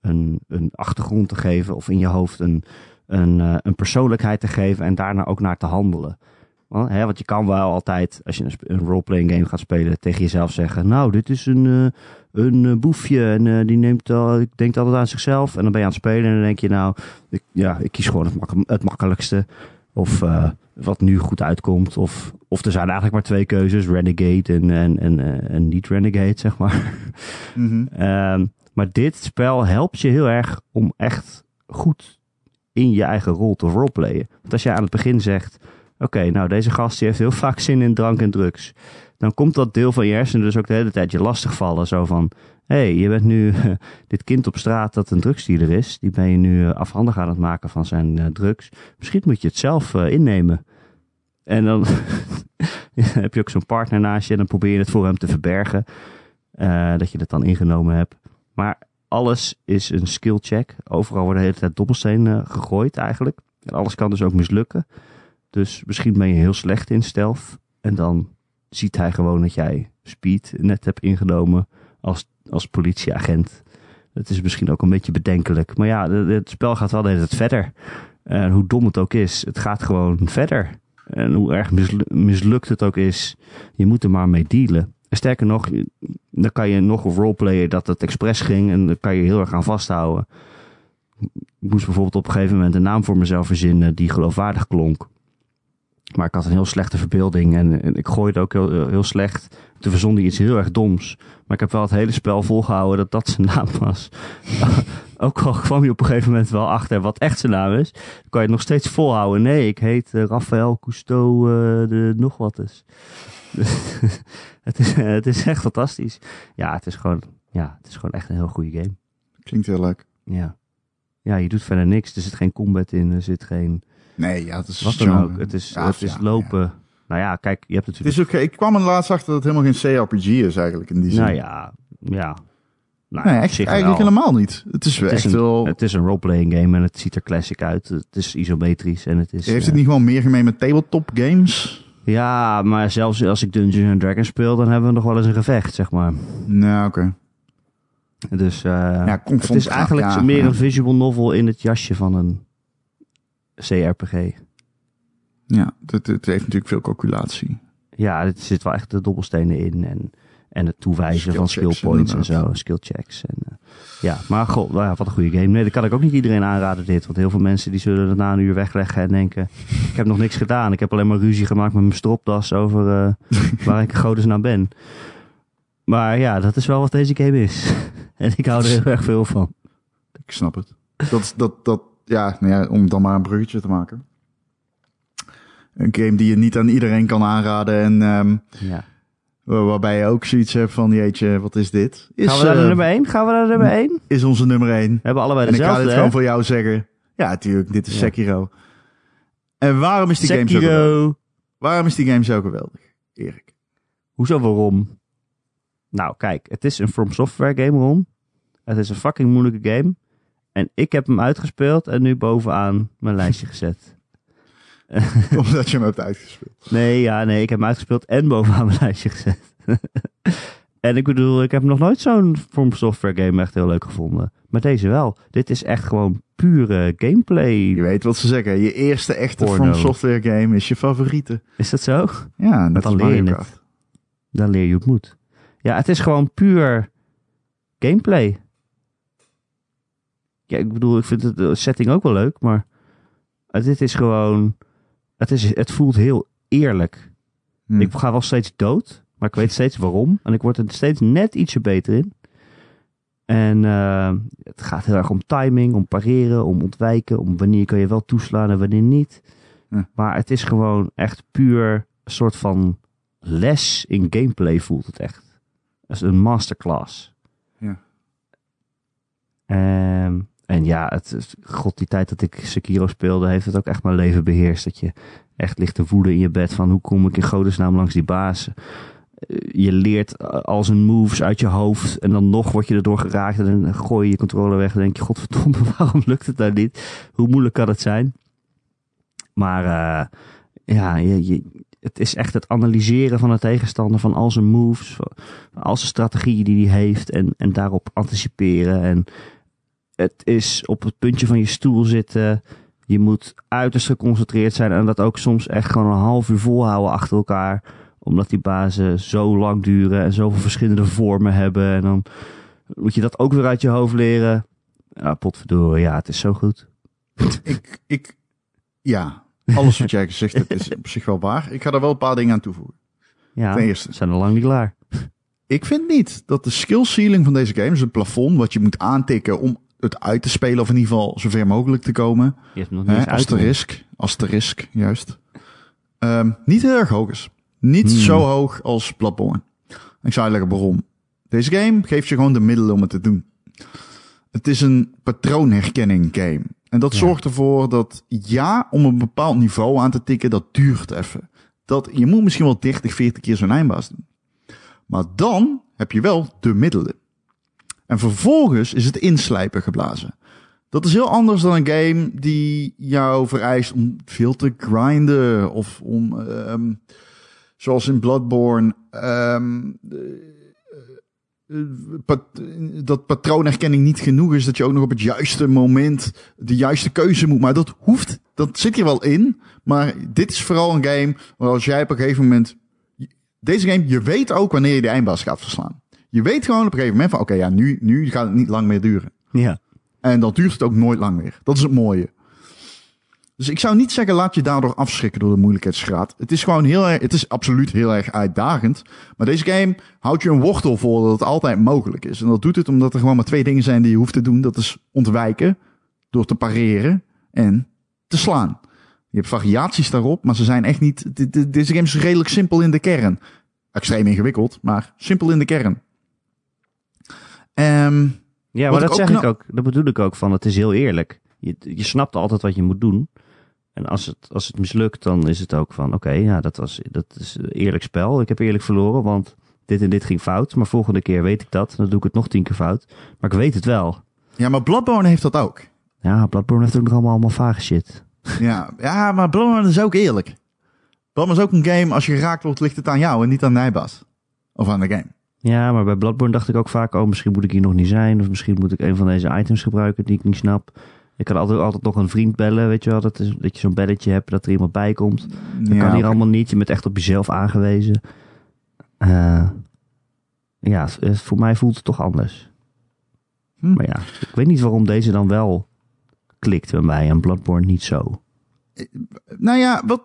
een, een achtergrond te geven. Of in je hoofd een, een, eh, een persoonlijkheid te geven. En daarna ook naar te handelen. Want, hè, je kan wel altijd, als je een, roleplaying game gaat spelen, tegen jezelf zeggen: Nou, dit is een, eh, een eh, boefje en die neemt al, ik denkt altijd aan zichzelf. En dan ben je aan het spelen en dan denk je: Nou, ik, ja, ik kies gewoon het, het makkelijkste. Of wat nu goed uitkomt. Of, of er zijn eigenlijk maar twee keuzes: Renegade en, en, en, eh, en niet Renegade, zeg maar. Mhm. Ehm, maar dit spel helpt je heel erg om echt goed in je eigen rol te roleplayen. Want als jij aan het begin zegt: Oké, nou deze gast die heeft heel vaak zin in drank en drugs. Dan komt dat deel van je hersenen dus ook de hele tijd je lastigvallen. Zo van: Hé, hey, je bent nu dit kind op straat dat een drugsdealer is. Die ben je nu eh, afhandig aan het maken van zijn eh, drugs. Misschien moet je het zelf eh, innemen. En dan heb je ook zo'n partner naast je en dan probeer je het voor hem te verbergen. dat je het dan ingenomen hebt. Maar alles is een skill check. Overal worden de hele tijd dobbelstenen gegooid eigenlijk. En alles kan dus ook mislukken. Dus misschien ben je heel slecht in stealth. En dan ziet hij gewoon dat jij speed net hebt ingenomen als, als politieagent. Het is misschien ook een beetje bedenkelijk. Maar ja, het spel gaat wel de verder. En hoe dom het ook is, het gaat gewoon verder. En hoe erg mislu- mislukt het ook is, je moet er maar mee dealen. En sterker nog, dan kan je nog roleplayen dat het expres ging en dan kan je heel erg aan vasthouden. Ik moest bijvoorbeeld op een gegeven moment een naam voor mezelf verzinnen die geloofwaardig klonk. Maar ik had een heel slechte verbeelding en, en ik gooide ook heel, heel slecht. Toen verzon hij iets heel erg doms. Maar ik heb wel het hele spel volgehouden dat dat zijn naam was. ook al kwam je op een gegeven moment wel achter wat echt zijn naam is. Dan kan je het nog steeds volhouden. Nee, ik heet eh, Rafael Cousteau eh, de nog wat is. het, is het is echt fantastisch. Ja, het is gewoon, ja, het is gewoon echt een heel goede game. Klinkt heel leuk. Ja. Ja, je doet verder niks. Er zit geen combat in. Er zit geen... Nee, ja, het is Wat dan ook. Het is, Ja, het is ja, lopen. Nou ja, kijk, je hebt Het natuurlijk... is ook, ik kwam er laatst achter dat het helemaal geen CRPG is eigenlijk in die zin. nou ja, ja. Nou, nee, echt, eigenlijk wel. helemaal niet. Het is, Het is, echt een, wel... het is een roleplaying game en het ziet er classic uit. Het is isometrisch en het is... heeft eh, het niet gewoon meer gemeen met tabletop games? Ja, maar zelfs als ik Dungeons and Dragons speel, dan hebben we nog wel eens een gevecht, zeg maar. Nou, oké. Dus eh, Ja, het is eigenlijk ja, meer ja. een visual novel in het jasje van een CRPG. Ja, het, het heeft natuurlijk veel calculatie. Ja, er zit wel echt de dobbelstenen in en, en het toewijzen Skill van skill points en zo, skill checks. En, eh, ja, maar goh, nou ja, wat een goede game. Nee, dat kan ik ook niet iedereen aanraden dit, want heel veel mensen die zullen het na een uur wegleggen en denken, ik heb nog niks gedaan. Ik heb alleen maar ruzie gemaakt met mijn stropdas over eh, waar ik godes naar ben. Maar ja, dat is wel wat deze game is. en ik hou er heel erg veel van. Ik snap het. Dat, dat, dat, ja, nou ja, om dan maar een bruggetje te maken. Een game die je niet aan iedereen kan aanraden en ehm, Ja. waar- waarbij je ook zoiets hebt van, jeetje, wat is dit? Is, Gaan we naar de nummer 1? Gaan we naar de nummer 1? We is onze nummer 1. hebben allebei En ik ga dezelfde, dit gewoon voor jou zeggen. Ja, natuurlijk, dit is. Sekiro. En waarom is die game zo geweldig? Waarom is die game zo geweldig, Erik? Hoezo waarom? Nou, kijk, het is een From Software game, Ron. Het is een fucking moeilijke game. En ik heb hem uitgespeeld en nu bovenaan mijn lijstje gezet. Omdat je hem hebt uitgespeeld. Nee, ja, nee, ik heb hem uitgespeeld en bovenaan mijn lijstje gezet. en ik bedoel, ik heb nog nooit zo'n From Software game echt heel leuk gevonden. Maar deze wel. Dit is echt gewoon pure gameplay. Je weet wat ze zeggen. Je eerste echte Porno. From Software game is je favoriete. Is dat zo? Ja, net dan leer je het. Dan leer je het moet. Ja, het is gewoon puur gameplay. Ja, ik bedoel, ik vind het, de setting ook wel leuk, maar het- dit is gewoon... Het, is, het voelt heel eerlijk. Hm. Ik ga wel steeds dood, maar ik weet steeds waarom. En ik word er steeds net ietsje beter in. En eh, het gaat heel erg om timing, om pareren, om ontwijken, om wanneer kan je wel toeslaan en wanneer niet. Hm. Maar het is gewoon echt puur een soort van les in gameplay voelt het echt. Dat is een masterclass. Ja. Ehm, ja, het, god, die tijd dat ik Sekiro speelde, heeft het ook echt mijn leven beheerst. Dat je echt ligt te voeden in je bed van hoe kom ik in godesnaam langs die baas. Eh, Je leert al zijn moves uit je hoofd en dan nog word je erdoor geraakt en dan gooi je je controle weg en denk je, godverdomme, waarom lukt het nou niet? Hoe moeilijk kan het zijn? Maar eh, ja, je, het is echt het analyseren van de tegenstander, van al zijn moves, van al zijn strategieën die hij heeft en, en daarop anticiperen. En het is op het puntje van je stoel zitten. Je moet uiterst geconcentreerd zijn en dat ook soms echt gewoon een half uur volhouden achter elkaar. Omdat die bazen zo lang duren en zoveel verschillende vormen hebben. En dan moet je dat ook weer uit je hoofd leren. Ja, potverdorie, ja, het is zo goed. Ik, ik, ja, alles wat jij gezegd hebt is op zich wel waar. Ik ga er wel een paar dingen aan toevoegen. Ja, Ten eerste. zijn al lang niet klaar. Ik vind niet dat de skill ceiling van deze game, dus het plafond wat je moet aantikken om het uit te spelen, of in ieder geval zover mogelijk te komen. Je hebt nog niet uit. asterisk, asterisk, juist. Ehm, niet heel erg hoog is. Niet Hmm. zo hoog als Bloodborne. Ik zou uitleggen waarom. Deze game geeft je gewoon de middelen om het te doen. Het is een patroonherkenning game. En dat Ja. zorgt ervoor dat ja, om een bepaald niveau aan te tikken, dat duurt even. Dat, je moet misschien wel 30, 40 keer zo'n eindbaas doen. Maar dan heb je wel de middelen. En vervolgens is het inslijpen geblazen. Dat is heel anders dan een game die jou vereist om veel te grinden. Of om, ehm, zoals in Bloodborne, ehm, eh, eh, dat patroonherkenning niet genoeg is. Dat je ook nog op het juiste moment de juiste keuze moet. Maar dat hoeft, dat zit hier wel in. Maar dit is vooral een game waar als jij op een gegeven moment... Deze game, je weet ook wanneer je de eindbaas gaat verslaan. Je weet gewoon op een gegeven moment van, oké, ja, nu, nu gaat het niet lang meer duren. Ja. En dan duurt het ook nooit lang meer. Dat is het mooie. Dus ik zou niet zeggen, laat je daardoor afschrikken door de moeilijkheidsgraad. Het is gewoon heel erg, het is absoluut heel erg uitdagend. Maar deze game houdt je een wortel voor dat het altijd mogelijk is. En dat doet het omdat er gewoon maar twee dingen zijn die je hoeft te doen. Dat is ontwijken, door te pareren en te slaan. Je hebt variaties daarop, maar ze zijn echt niet... de- de- Deze game is redelijk simpel in de kern. Extreem ingewikkeld, maar simpel in de kern. Ehm Ja, maar dat zeg ik ook. Dat bedoel ik ook van, het is heel eerlijk. Je, je snapt altijd wat je moet doen. En als het, als het mislukt, dan is het ook van, oké, ja, dat, was, dat is een eerlijk spel. Ik heb eerlijk verloren, want dit en dit ging fout. Maar volgende keer weet ik dat. Dan doe ik het nog tien keer fout. Maar ik weet het wel. ja, maar Bloodborne heeft dat ook. Ja, Bloodborne heeft ook nog allemaal, allemaal vage shit. Ja, ja, maar Bloodborne is ook eerlijk. Bloodborne is ook een game, als je geraakt wordt, ligt het aan jou en niet aan Nijbas. Of aan de game. Ja, maar bij Bloodborne dacht ik ook vaak, oh, misschien moet ik hier nog niet zijn. Of misschien moet ik een van deze items gebruiken die ik niet snap. Ik kan altijd, altijd nog een vriend bellen, weet je wel. Dat, is, dat je zo'n belletje hebt, dat er iemand bij komt. Dat ja, kan hier allemaal niet. Je bent echt op jezelf aangewezen. Eh, ja, het- voor mij voelt het toch anders. Hm. Maar ja, ik weet niet waarom deze dan wel klikt bij mij en Bloodborne niet zo. Nou ja, wat...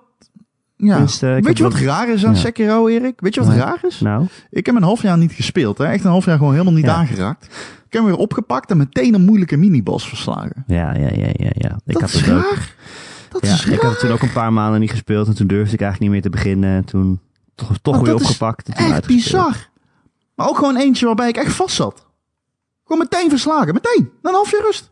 Ja. Weet je wat raar is aan Ja. Sekiro, Erik? Weet je wat raar is? Nou, Ik heb een half jaar niet gespeeld. Hè? Echt een half jaar gewoon helemaal niet aangeraakt. Ik heb hem weer opgepakt en meteen een moeilijke miniboss verslagen. ja, ja, ja, ja. ja. Ik dat had is het ook. raar. Dat Ja, is ik had raar. het toen ook een paar maanden niet gespeeld en toen durfde ik eigenlijk niet meer te beginnen. En toen toch, toch weer dat opgepakt. En toen Echt bizar. Maar ook gewoon eentje waarbij ik echt vast zat. Gewoon meteen verslagen. Meteen. Na een half jaar rust.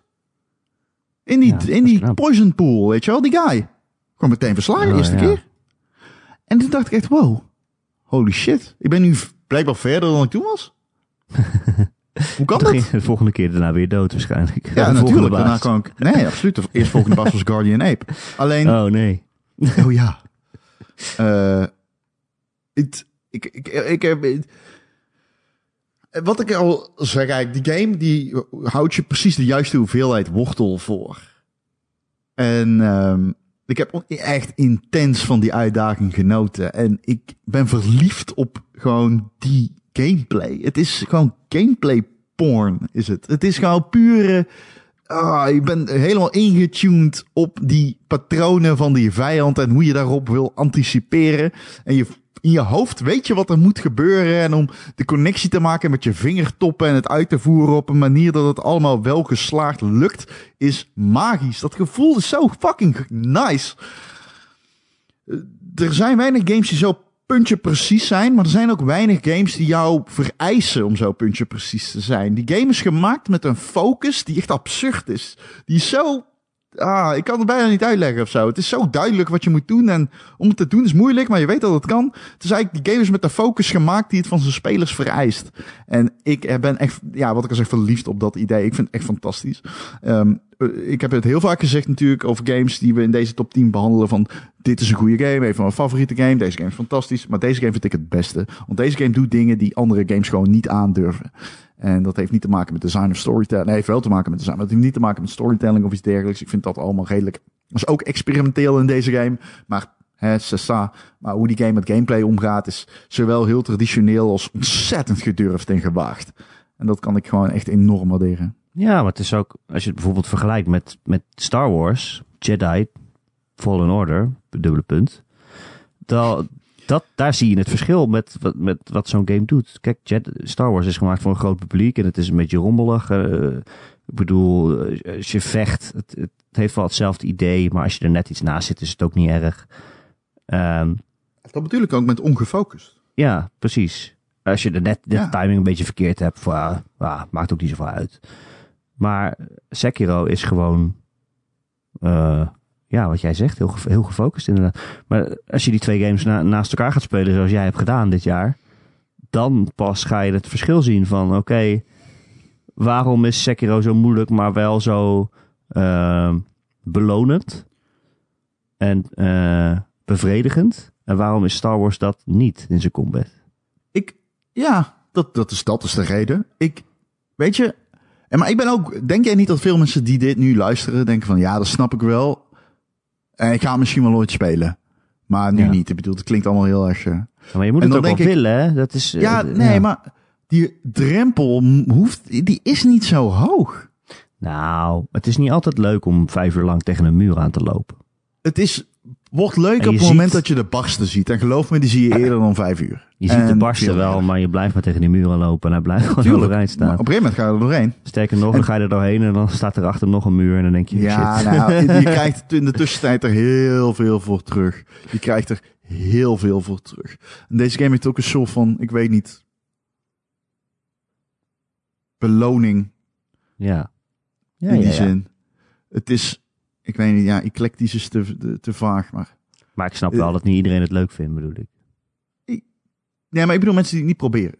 In die, dat in die knap. poison pool, weet je wel, die guy. Gewoon meteen verslagen, Oh, eerste keer. En toen dacht ik echt, wow. Holy shit. Ik ben nu blijkbaar verder dan ik toen was. Hoe kan dat? de volgende keer daarna weer dood waarschijnlijk. Ja, De volgende natuurlijk. Daarna kwam ik... Nee, absoluut. De eerstvolgende baas was Guardian Ape. Alleen... Oh nee. Oh ja. Het, ik, ik, ik heb. wat ik al zeg, eigenlijk, die game die houdt je precies de juiste hoeveelheid wortel voor. En ehm, ik heb echt intens van die uitdaging genoten. En ik ben verliefd op gewoon die gameplay. Het is gewoon gameplay porn, is het. Het is gewoon pure. Ah, je bent helemaal ingetuned op die patronen van die vijand en hoe je daarop wil anticiperen. En je, in je hoofd weet je wat er moet gebeuren. En om de connectie te maken met je vingertoppen en het uit te voeren op een manier dat het allemaal wel geslaagd lukt, is magisch. Dat gevoel is zo fucking nice. Eh, Er zijn weinig games die zo puntje precies zijn, maar er zijn ook weinig games die jou vereisen om zo puntje precies te zijn. Die game is gemaakt met een focus die echt absurd is. Die is zo Ah, ik kan het bijna niet uitleggen of zo. Het is zo duidelijk wat je moet doen. En om het te doen is moeilijk, maar je weet dat het kan. Het is eigenlijk, die game is met de focus gemaakt die het van zijn spelers vereist. En ik ben echt, ja, wat ik al zeg, verliefd op dat idee. Ik vind het echt fantastisch. Um, ik heb het heel vaak gezegd natuurlijk over games die we in deze top 10 behandelen. Van dit is een goede game, een van mijn favoriete game. Deze game is fantastisch. Maar deze game vind ik het beste. Want deze game doet dingen die andere games gewoon niet aandurven. En dat heeft niet te maken met design of storytelling. Nee, heeft wel te maken met design. Maar het heeft niet te maken met storytelling of iets dergelijks. Ik vind dat allemaal redelijk. Dat is ook experimenteel in deze game. Maar hè, Sessa. Maar hoe die game met gameplay omgaat is zowel heel traditioneel als ontzettend gedurfd en gewaagd. En dat kan ik gewoon echt enorm waarderen. Ja, maar het is ook, als je het bijvoorbeeld vergelijkt met, met Star Wars, Jedi, Fallen Order, dubbele punt. Dat, daar zie je het verschil met, met, met wat zo'n game doet. Kijk, Star Wars is gemaakt voor een groot publiek en het is een beetje rommelig. Uh, ik bedoel, eh, als je vecht, het, het, heeft wel hetzelfde idee, maar als je er net iets naast zit, is het ook niet erg. Um, dat bedoel ik ook met ongefocust. Ja, precies. Als je de net de timing een beetje verkeerd hebt, voor, uh, maakt ook niet zoveel uit. Maar Sekiro is gewoon, uh, ja, wat jij zegt, heel, heel gefocust inderdaad. Maar als je die twee games naast elkaar gaat spelen zoals jij hebt gedaan dit jaar, dan pas ga je het verschil zien van, oké, waarom is Sekiro zo moeilijk, maar wel zo uh, belonend en uh, bevredigend? En waarom is Star Wars dat niet in zijn combat? Ik, ja, dat, dat, is, dat is de reden. Ik, weet je, en maar ik ben ook, denk jij niet dat veel mensen die dit nu luisteren denken van ja, dat snap ik wel. En ik ga misschien wel ooit spelen. Maar nu niet. Ik bedoel, het klinkt allemaal heel erg. Uh... maar je moet het ook wel willen, hè? Dat is, uh, ja, nee, ja. maar die drempel hoeft, die is niet zo hoog. Nou, het is niet altijd leuk om vijf uur lang tegen een muur aan te lopen. Het is Wordt leuk op het moment dat je de barsten ziet. En geloof me, die zie je eerder dan vijf uur. Je ziet de barsten wel, maar je blijft maar tegen die muren lopen. En hij blijft gewoon Tuurlijk, overeind staan. op een gegeven moment ga je er doorheen. Sterker nog, dan ga je er doorheen en dan staat er achter nog een muur. En dan denk je, ja, shit. Nou, je krijgt in de tussentijd er heel veel voor terug. Je krijgt er heel veel voor terug. En deze game heeft ook een soort van, ik weet niet, beloning. Ja. ja in die ja, zin. Het is ik weet niet, ja, eclectisch is te, te, vaag, maar... Maar ik snap wel dat niet iedereen het leuk vindt, bedoel ik. Nee, maar ik bedoel mensen die het niet proberen.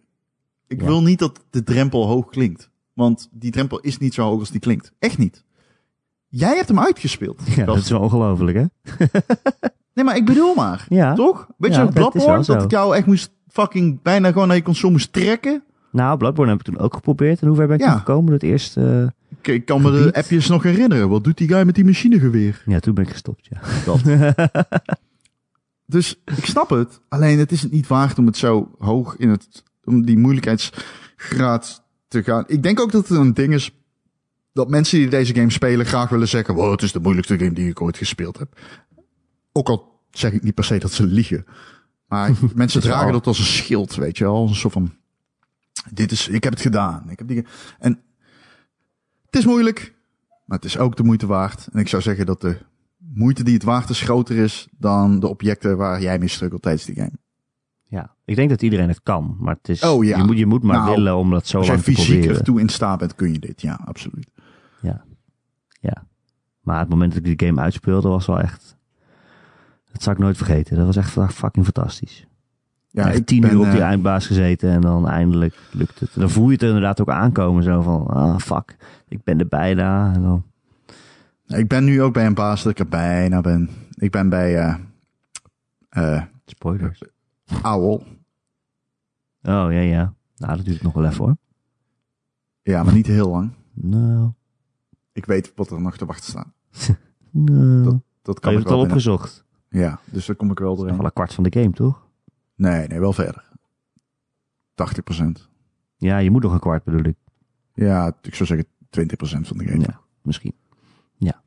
Ik wil niet dat de drempel hoog klinkt. Want die drempel is niet zo hoog als die klinkt. Echt niet. Jij hebt hem uitgespeeld. Ja, dat is wel ongelooflijk, hè? nee, maar ik bedoel maar. Ja. Toch? Weet je, Bloodborne, dat ik jou echt moest fucking bijna gewoon naar je console moest trekken. Nou, Bloodborne heb ik toen ook geprobeerd. En hoe ver ben ik ja. gekomen? Het eerste... Ik, kan me de appjes nog herinneren. Wat doet die guy met die machinegeweer? Ja, toen ben ik gestopt, ja. Dat. dus ik snap het. Alleen het is het niet waard om het zo hoog in het... om die moeilijkheidsgraad te gaan. Ik denk ook dat het een ding is... dat mensen die deze game spelen graag willen zeggen... wow, het is de moeilijkste game die ik ooit gespeeld heb. Ook al zeg ik niet per se dat ze liegen. Maar mensen dragen dat als een schild, weet je wel. Als een soort van... Dit is, ik heb het gedaan. Ik heb die, en het is moeilijk, maar het is ook de moeite waard. En ik zou zeggen dat de moeite die het waard is groter is dan de objecten waar jij mee struggelt tijdens die game. Ja, ik denk dat iedereen het kan, maar het is, oh, ja. je, moet, je moet maar nou, willen om dat zo lang te proberen. Als je fysiek ertoe in staat bent, kun je dit. Ja, absoluut. Ja, ja. Maar het moment dat ik die game uitspeelde was wel echt... Dat zou ik nooit vergeten. Dat was echt fucking fantastisch. Ja, ik tien uur op die uh, eindbaas gezeten en dan eindelijk lukt het. En dan voel je het inderdaad ook aankomen. Zo van, ah fuck, ik ben er bijna. En dan... Ik ben nu ook bij een baas dat ik er bijna ben. Ik ben bij... Uh, uh, Spoilers. Owl. Oh, ja, ja. Nou, dat duurt nog wel even hoor. Ja, maar niet heel lang. Nou. Ik weet wat er nog te wachten staat. nou. Dat, dat kan je hebt het al opgezocht. Ja, dus daar kom ik wel doorheen. Dat is wel een kwart van de game, toch? Nee, nee, wel verder. 80%. Ja, je moet nog een kwart bedoel ik. Ja, ik zou zeggen 20% van de game. Ja, misschien. Ja.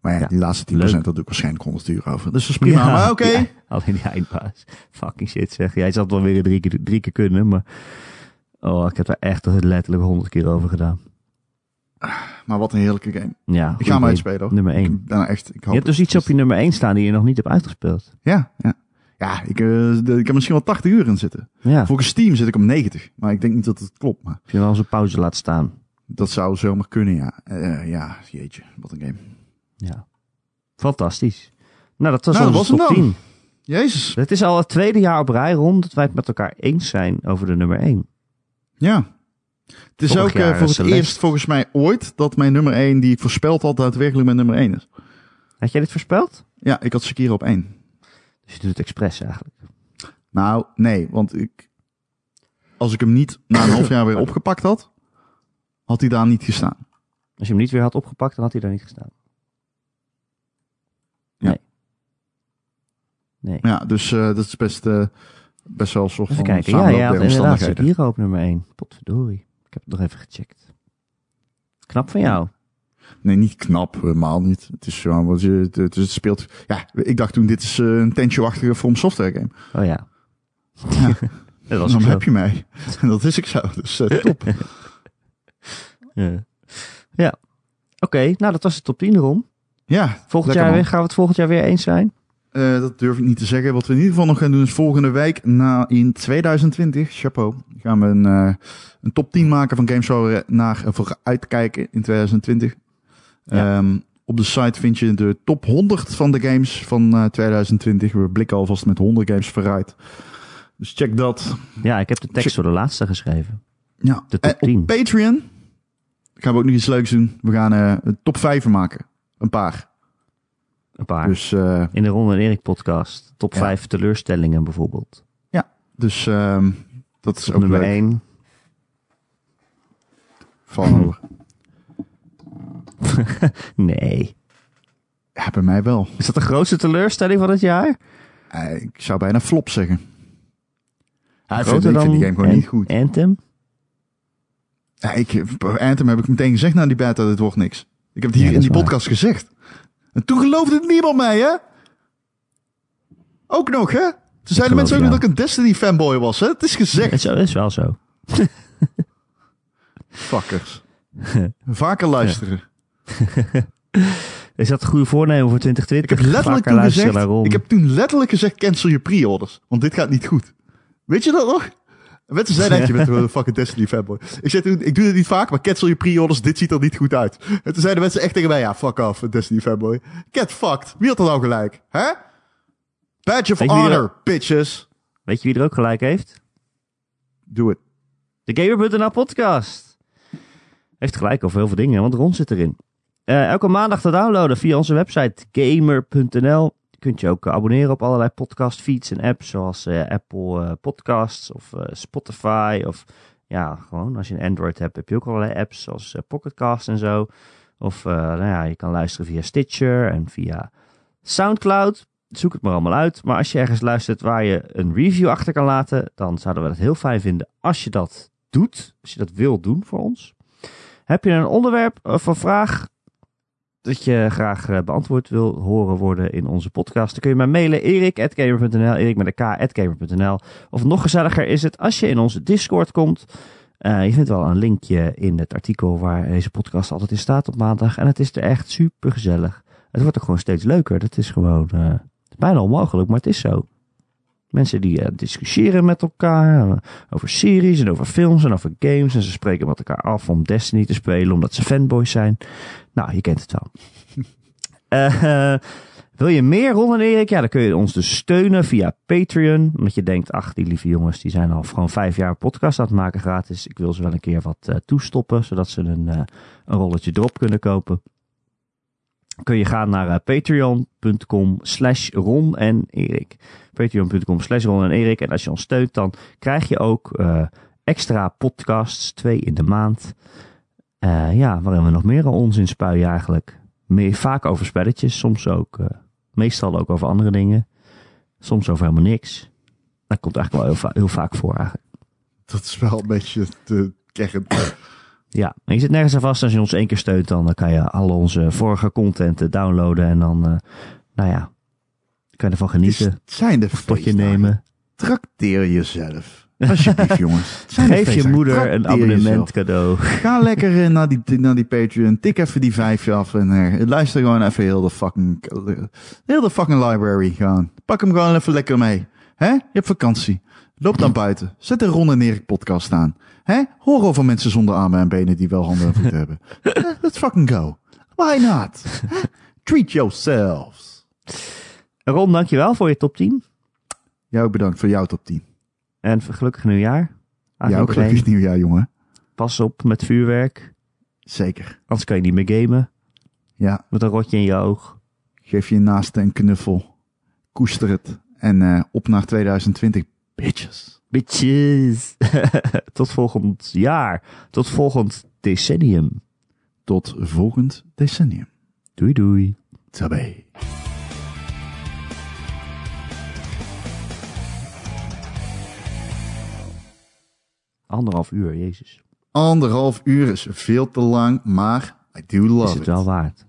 Maar ja, die laatste 10% dat doe ik waarschijnlijk 100 uur over. Dus dat is prima, maar oké. Okay. alleen die eindbaas. Fucking shit zeg. Jij zat wel weer drie keer, drie keer kunnen, maar... Oh, ik heb daar echt letterlijk 100 keer over gedaan. Maar wat een heerlijke game. Ja. Ik ga hem uitspelen. Nummer 1. Ik ben echt, ik hoop je hebt dus iets op je nummer 1 staan die je nog niet hebt uitgespeeld. Ja, ja. Ja, ik, eh, de- ik heb misschien wel 80 uur in zitten. Ja, Volgens Steam zit ik op 90. Maar ik denk niet dat het klopt. Maar heb je wel eens een pauze laten staan. dat zou zomaar kunnen, ja. Eh, ja, jeetje, wat een game. Ja. Fantastisch. Nou, dat was Nou, dat onze was top hem dan. 10. Jezus. Het is al het tweede jaar op rij rond dat wij het met elkaar eens zijn over de nummer 1. Ja. Het is Vorig ook eh, voor het Celeste. eerst volgens mij ooit dat mijn nummer 1 die ik voorspeld had daadwerkelijk mijn nummer 1 is. Had jij dit voorspeld? Ja, ik had Sekiro op 1. Dus je doet het expres eigenlijk. Nou, nee, want ik, als ik hem niet na een half jaar weer opgepakt had, had hij daar niet gestaan. Als je hem niet weer had opgepakt, dan had hij daar niet gestaan. Ja. Nee. Nee. Ja, dus eh, dat is best, eh, best wel een soort Even van kijken. Ja, der inderdaad. Sekiro op nummer 1. Potverdorie. Ik heb het nog even gecheckt. Knap van jou. Nee, niet knap, helemaal niet. Het is gewoon wat je, het, speelt. Ja, ik dacht toen dit is eh, een tentje-achtige From Software game. Oh ja. Ja. dat was Dan heb je mij. En dat is ik zo. Dus eh, top. Ja. ja. Oké, nou dat was de top 10 erom. Ja, Volgend jaar weer, gaan we het volgend jaar weer eens zijn? Eh, dat durf ik niet te zeggen. Wat we in ieder geval nog gaan doen is volgende week na, in 2020, chapeau, gaan we een, een top 10 maken van games waar we naar voor uitkijken in 2020. Ja. Ehm, op de site vind je de top 100 van de games van eh, 2020. We blikken alvast met 100 games vooruit. Dus check dat. Ja, ik heb de tekst Check- voor de laatste geschreven. Ja. De top Eh, 10. Op Patreon gaan we ook nog iets leuks doen. We gaan eh, een top 5 maken. Een paar. Een paar. Dus, eh, In de Ron en Erik podcast. Top Ja. 5 teleurstellingen bijvoorbeeld. dus ehm, dat is Op ook nummer leuk. 1. Van over. Nee. Ja, bij mij wel. Is dat de grootste teleurstelling van het jaar? Eh, ik zou bijna flop zeggen. Ja, ik, vind, ik die game gewoon An- niet goed. Anthem? Ja, ik, Anthem heb ik meteen gezegd na die beta, dit wordt niks. Ik heb het hier Ja, in die waar. podcast gezegd. En toen geloofde het niemand mij, hè? Ook nog, hè? Toen zeiden mensen ook nog dat ik een Destiny fanboy was, hè? Het is gezegd. Het is, is wel zo. Fuckers. Vaker luisteren. Is dat een goede voornemen voor 2020? Ik heb letterlijk toen gezegd, ik heb toen letterlijk gezegd, cancel je pre-orders. Want dit gaat niet goed. Weet je dat nog? Mensen zeiden dat je bent een fucking Destiny fanboy. Ik zei toen, ik doe dit niet vaak, maar cancel je pre-orders, dit ziet er niet goed uit. En toen zeiden mensen echt tegen mij, ja, fuck off, Destiny fanboy. Get fucked. Wie had er nou gelijk? Hè? Badge of wie er- honor, bitches. Weet je wie er ook gelijk heeft? Doe het. De Gamer.nl podcast. Heeft gelijk over heel veel dingen, want Ron zit erin. Eh, elke maandag te downloaden via onze website gamer.nl. Je kunt je ook eh, abonneren op allerlei podcast feeds en apps zoals eh, Apple Podcasts of Spotify. Of ja, gewoon als je een Android hebt heb je ook allerlei apps zoals Pocketcast en zo. Of nou ja, je kan luisteren via Stitcher en via Soundcloud. Zoek het maar allemaal uit. Maar als je ergens luistert waar je een review achter kan laten, dan zouden we het heel fijn vinden als je dat doet. Als je dat wil doen voor ons. Heb je een onderwerp of een vraag dat je graag eh, beantwoord wil horen worden in onze podcast, dan kun je mij mailen erik.gamer.nl, erik met een k.gamer.nl. Of nog gezelliger is het als je in onze Discord komt. Eh, je vindt wel een linkje in het artikel waar deze podcast altijd in staat op maandag. En het is er echt super gezellig. Het wordt ook gewoon steeds leuker. Dat is gewoon eh, bijna onmogelijk, maar het is zo. Mensen die eh, discussiëren met elkaar eh, over series en over films en over games. En ze spreken met elkaar af om Destiny te spelen omdat ze fanboys zijn. Nou, je kent het wel. Eh, wil je meer, Ron en Erik? Ja, dan kun je ons dus steunen via Patreon. Omdat je denkt, ach, die lieve jongens, die zijn al gewoon vijf jaar podcast aan het maken gratis. Ik wil ze wel een keer wat toestoppen, zodat ze een, een rolletje erop kunnen kopen. Kun je gaan naar eh, patreon.com slash Ron en Erik. Patreon.com slash Ron en Erik. En als je ons steunt, dan krijg je ook eh, extra podcasts, twee in de maand. Eh, ja, waarin we nog meer onzin spuien eigenlijk. Meer, vaak over spelletjes, soms ook, meestal ook over andere dingen. Soms over helemaal niks. Dat komt eigenlijk wel heel, va- heel vaak voor eigenlijk. Dat is wel een beetje de kern. Ja, en je zit nergens aan vast. Als je ons één keer steunt, dan eh, kan je al onze vorige content eh, downloaden. En dan, eh, nou ja, kan je ervan genieten. het zijn de potje nemen. Trakteer jezelf. Alsjeblieft, jongens. De Geef je moeder een abonnement jezelf. cadeau. Ga lekker naar die, naar die Patreon. Tik even die vijfje af. En eh, luister gewoon even heel de fucking... Heel de fucking library gewoon. Pak hem gewoon even lekker mee. Hè? Je hebt vakantie. Loop naar buiten. Zet een Ron en Erik podcast aan. Hè? Hoor over mensen zonder armen en benen die wel handen en voeten hebben. Let's fucking go. Why not? Treat yourselves. Ron, dankjewel voor je top 10. Jou bedankt voor jouw top 10. En gelukkig nieuwjaar. Jou ook gelukkig nieuwjaar, jongen. Pas op met vuurwerk. Zeker. Anders kan je niet meer gamen. Ja, Met een rotje in je oog. geef je naaste een knuffel. Koester het. En eh, op naar 2020, bitches. Bitches. Tot volgend jaar. Tot volgend decennium. Tot volgend decennium. Doei doei. Tabé. Anderhalf uur, jezus. Anderhalf uur is veel te lang, maar I do love Is het it. wel waard.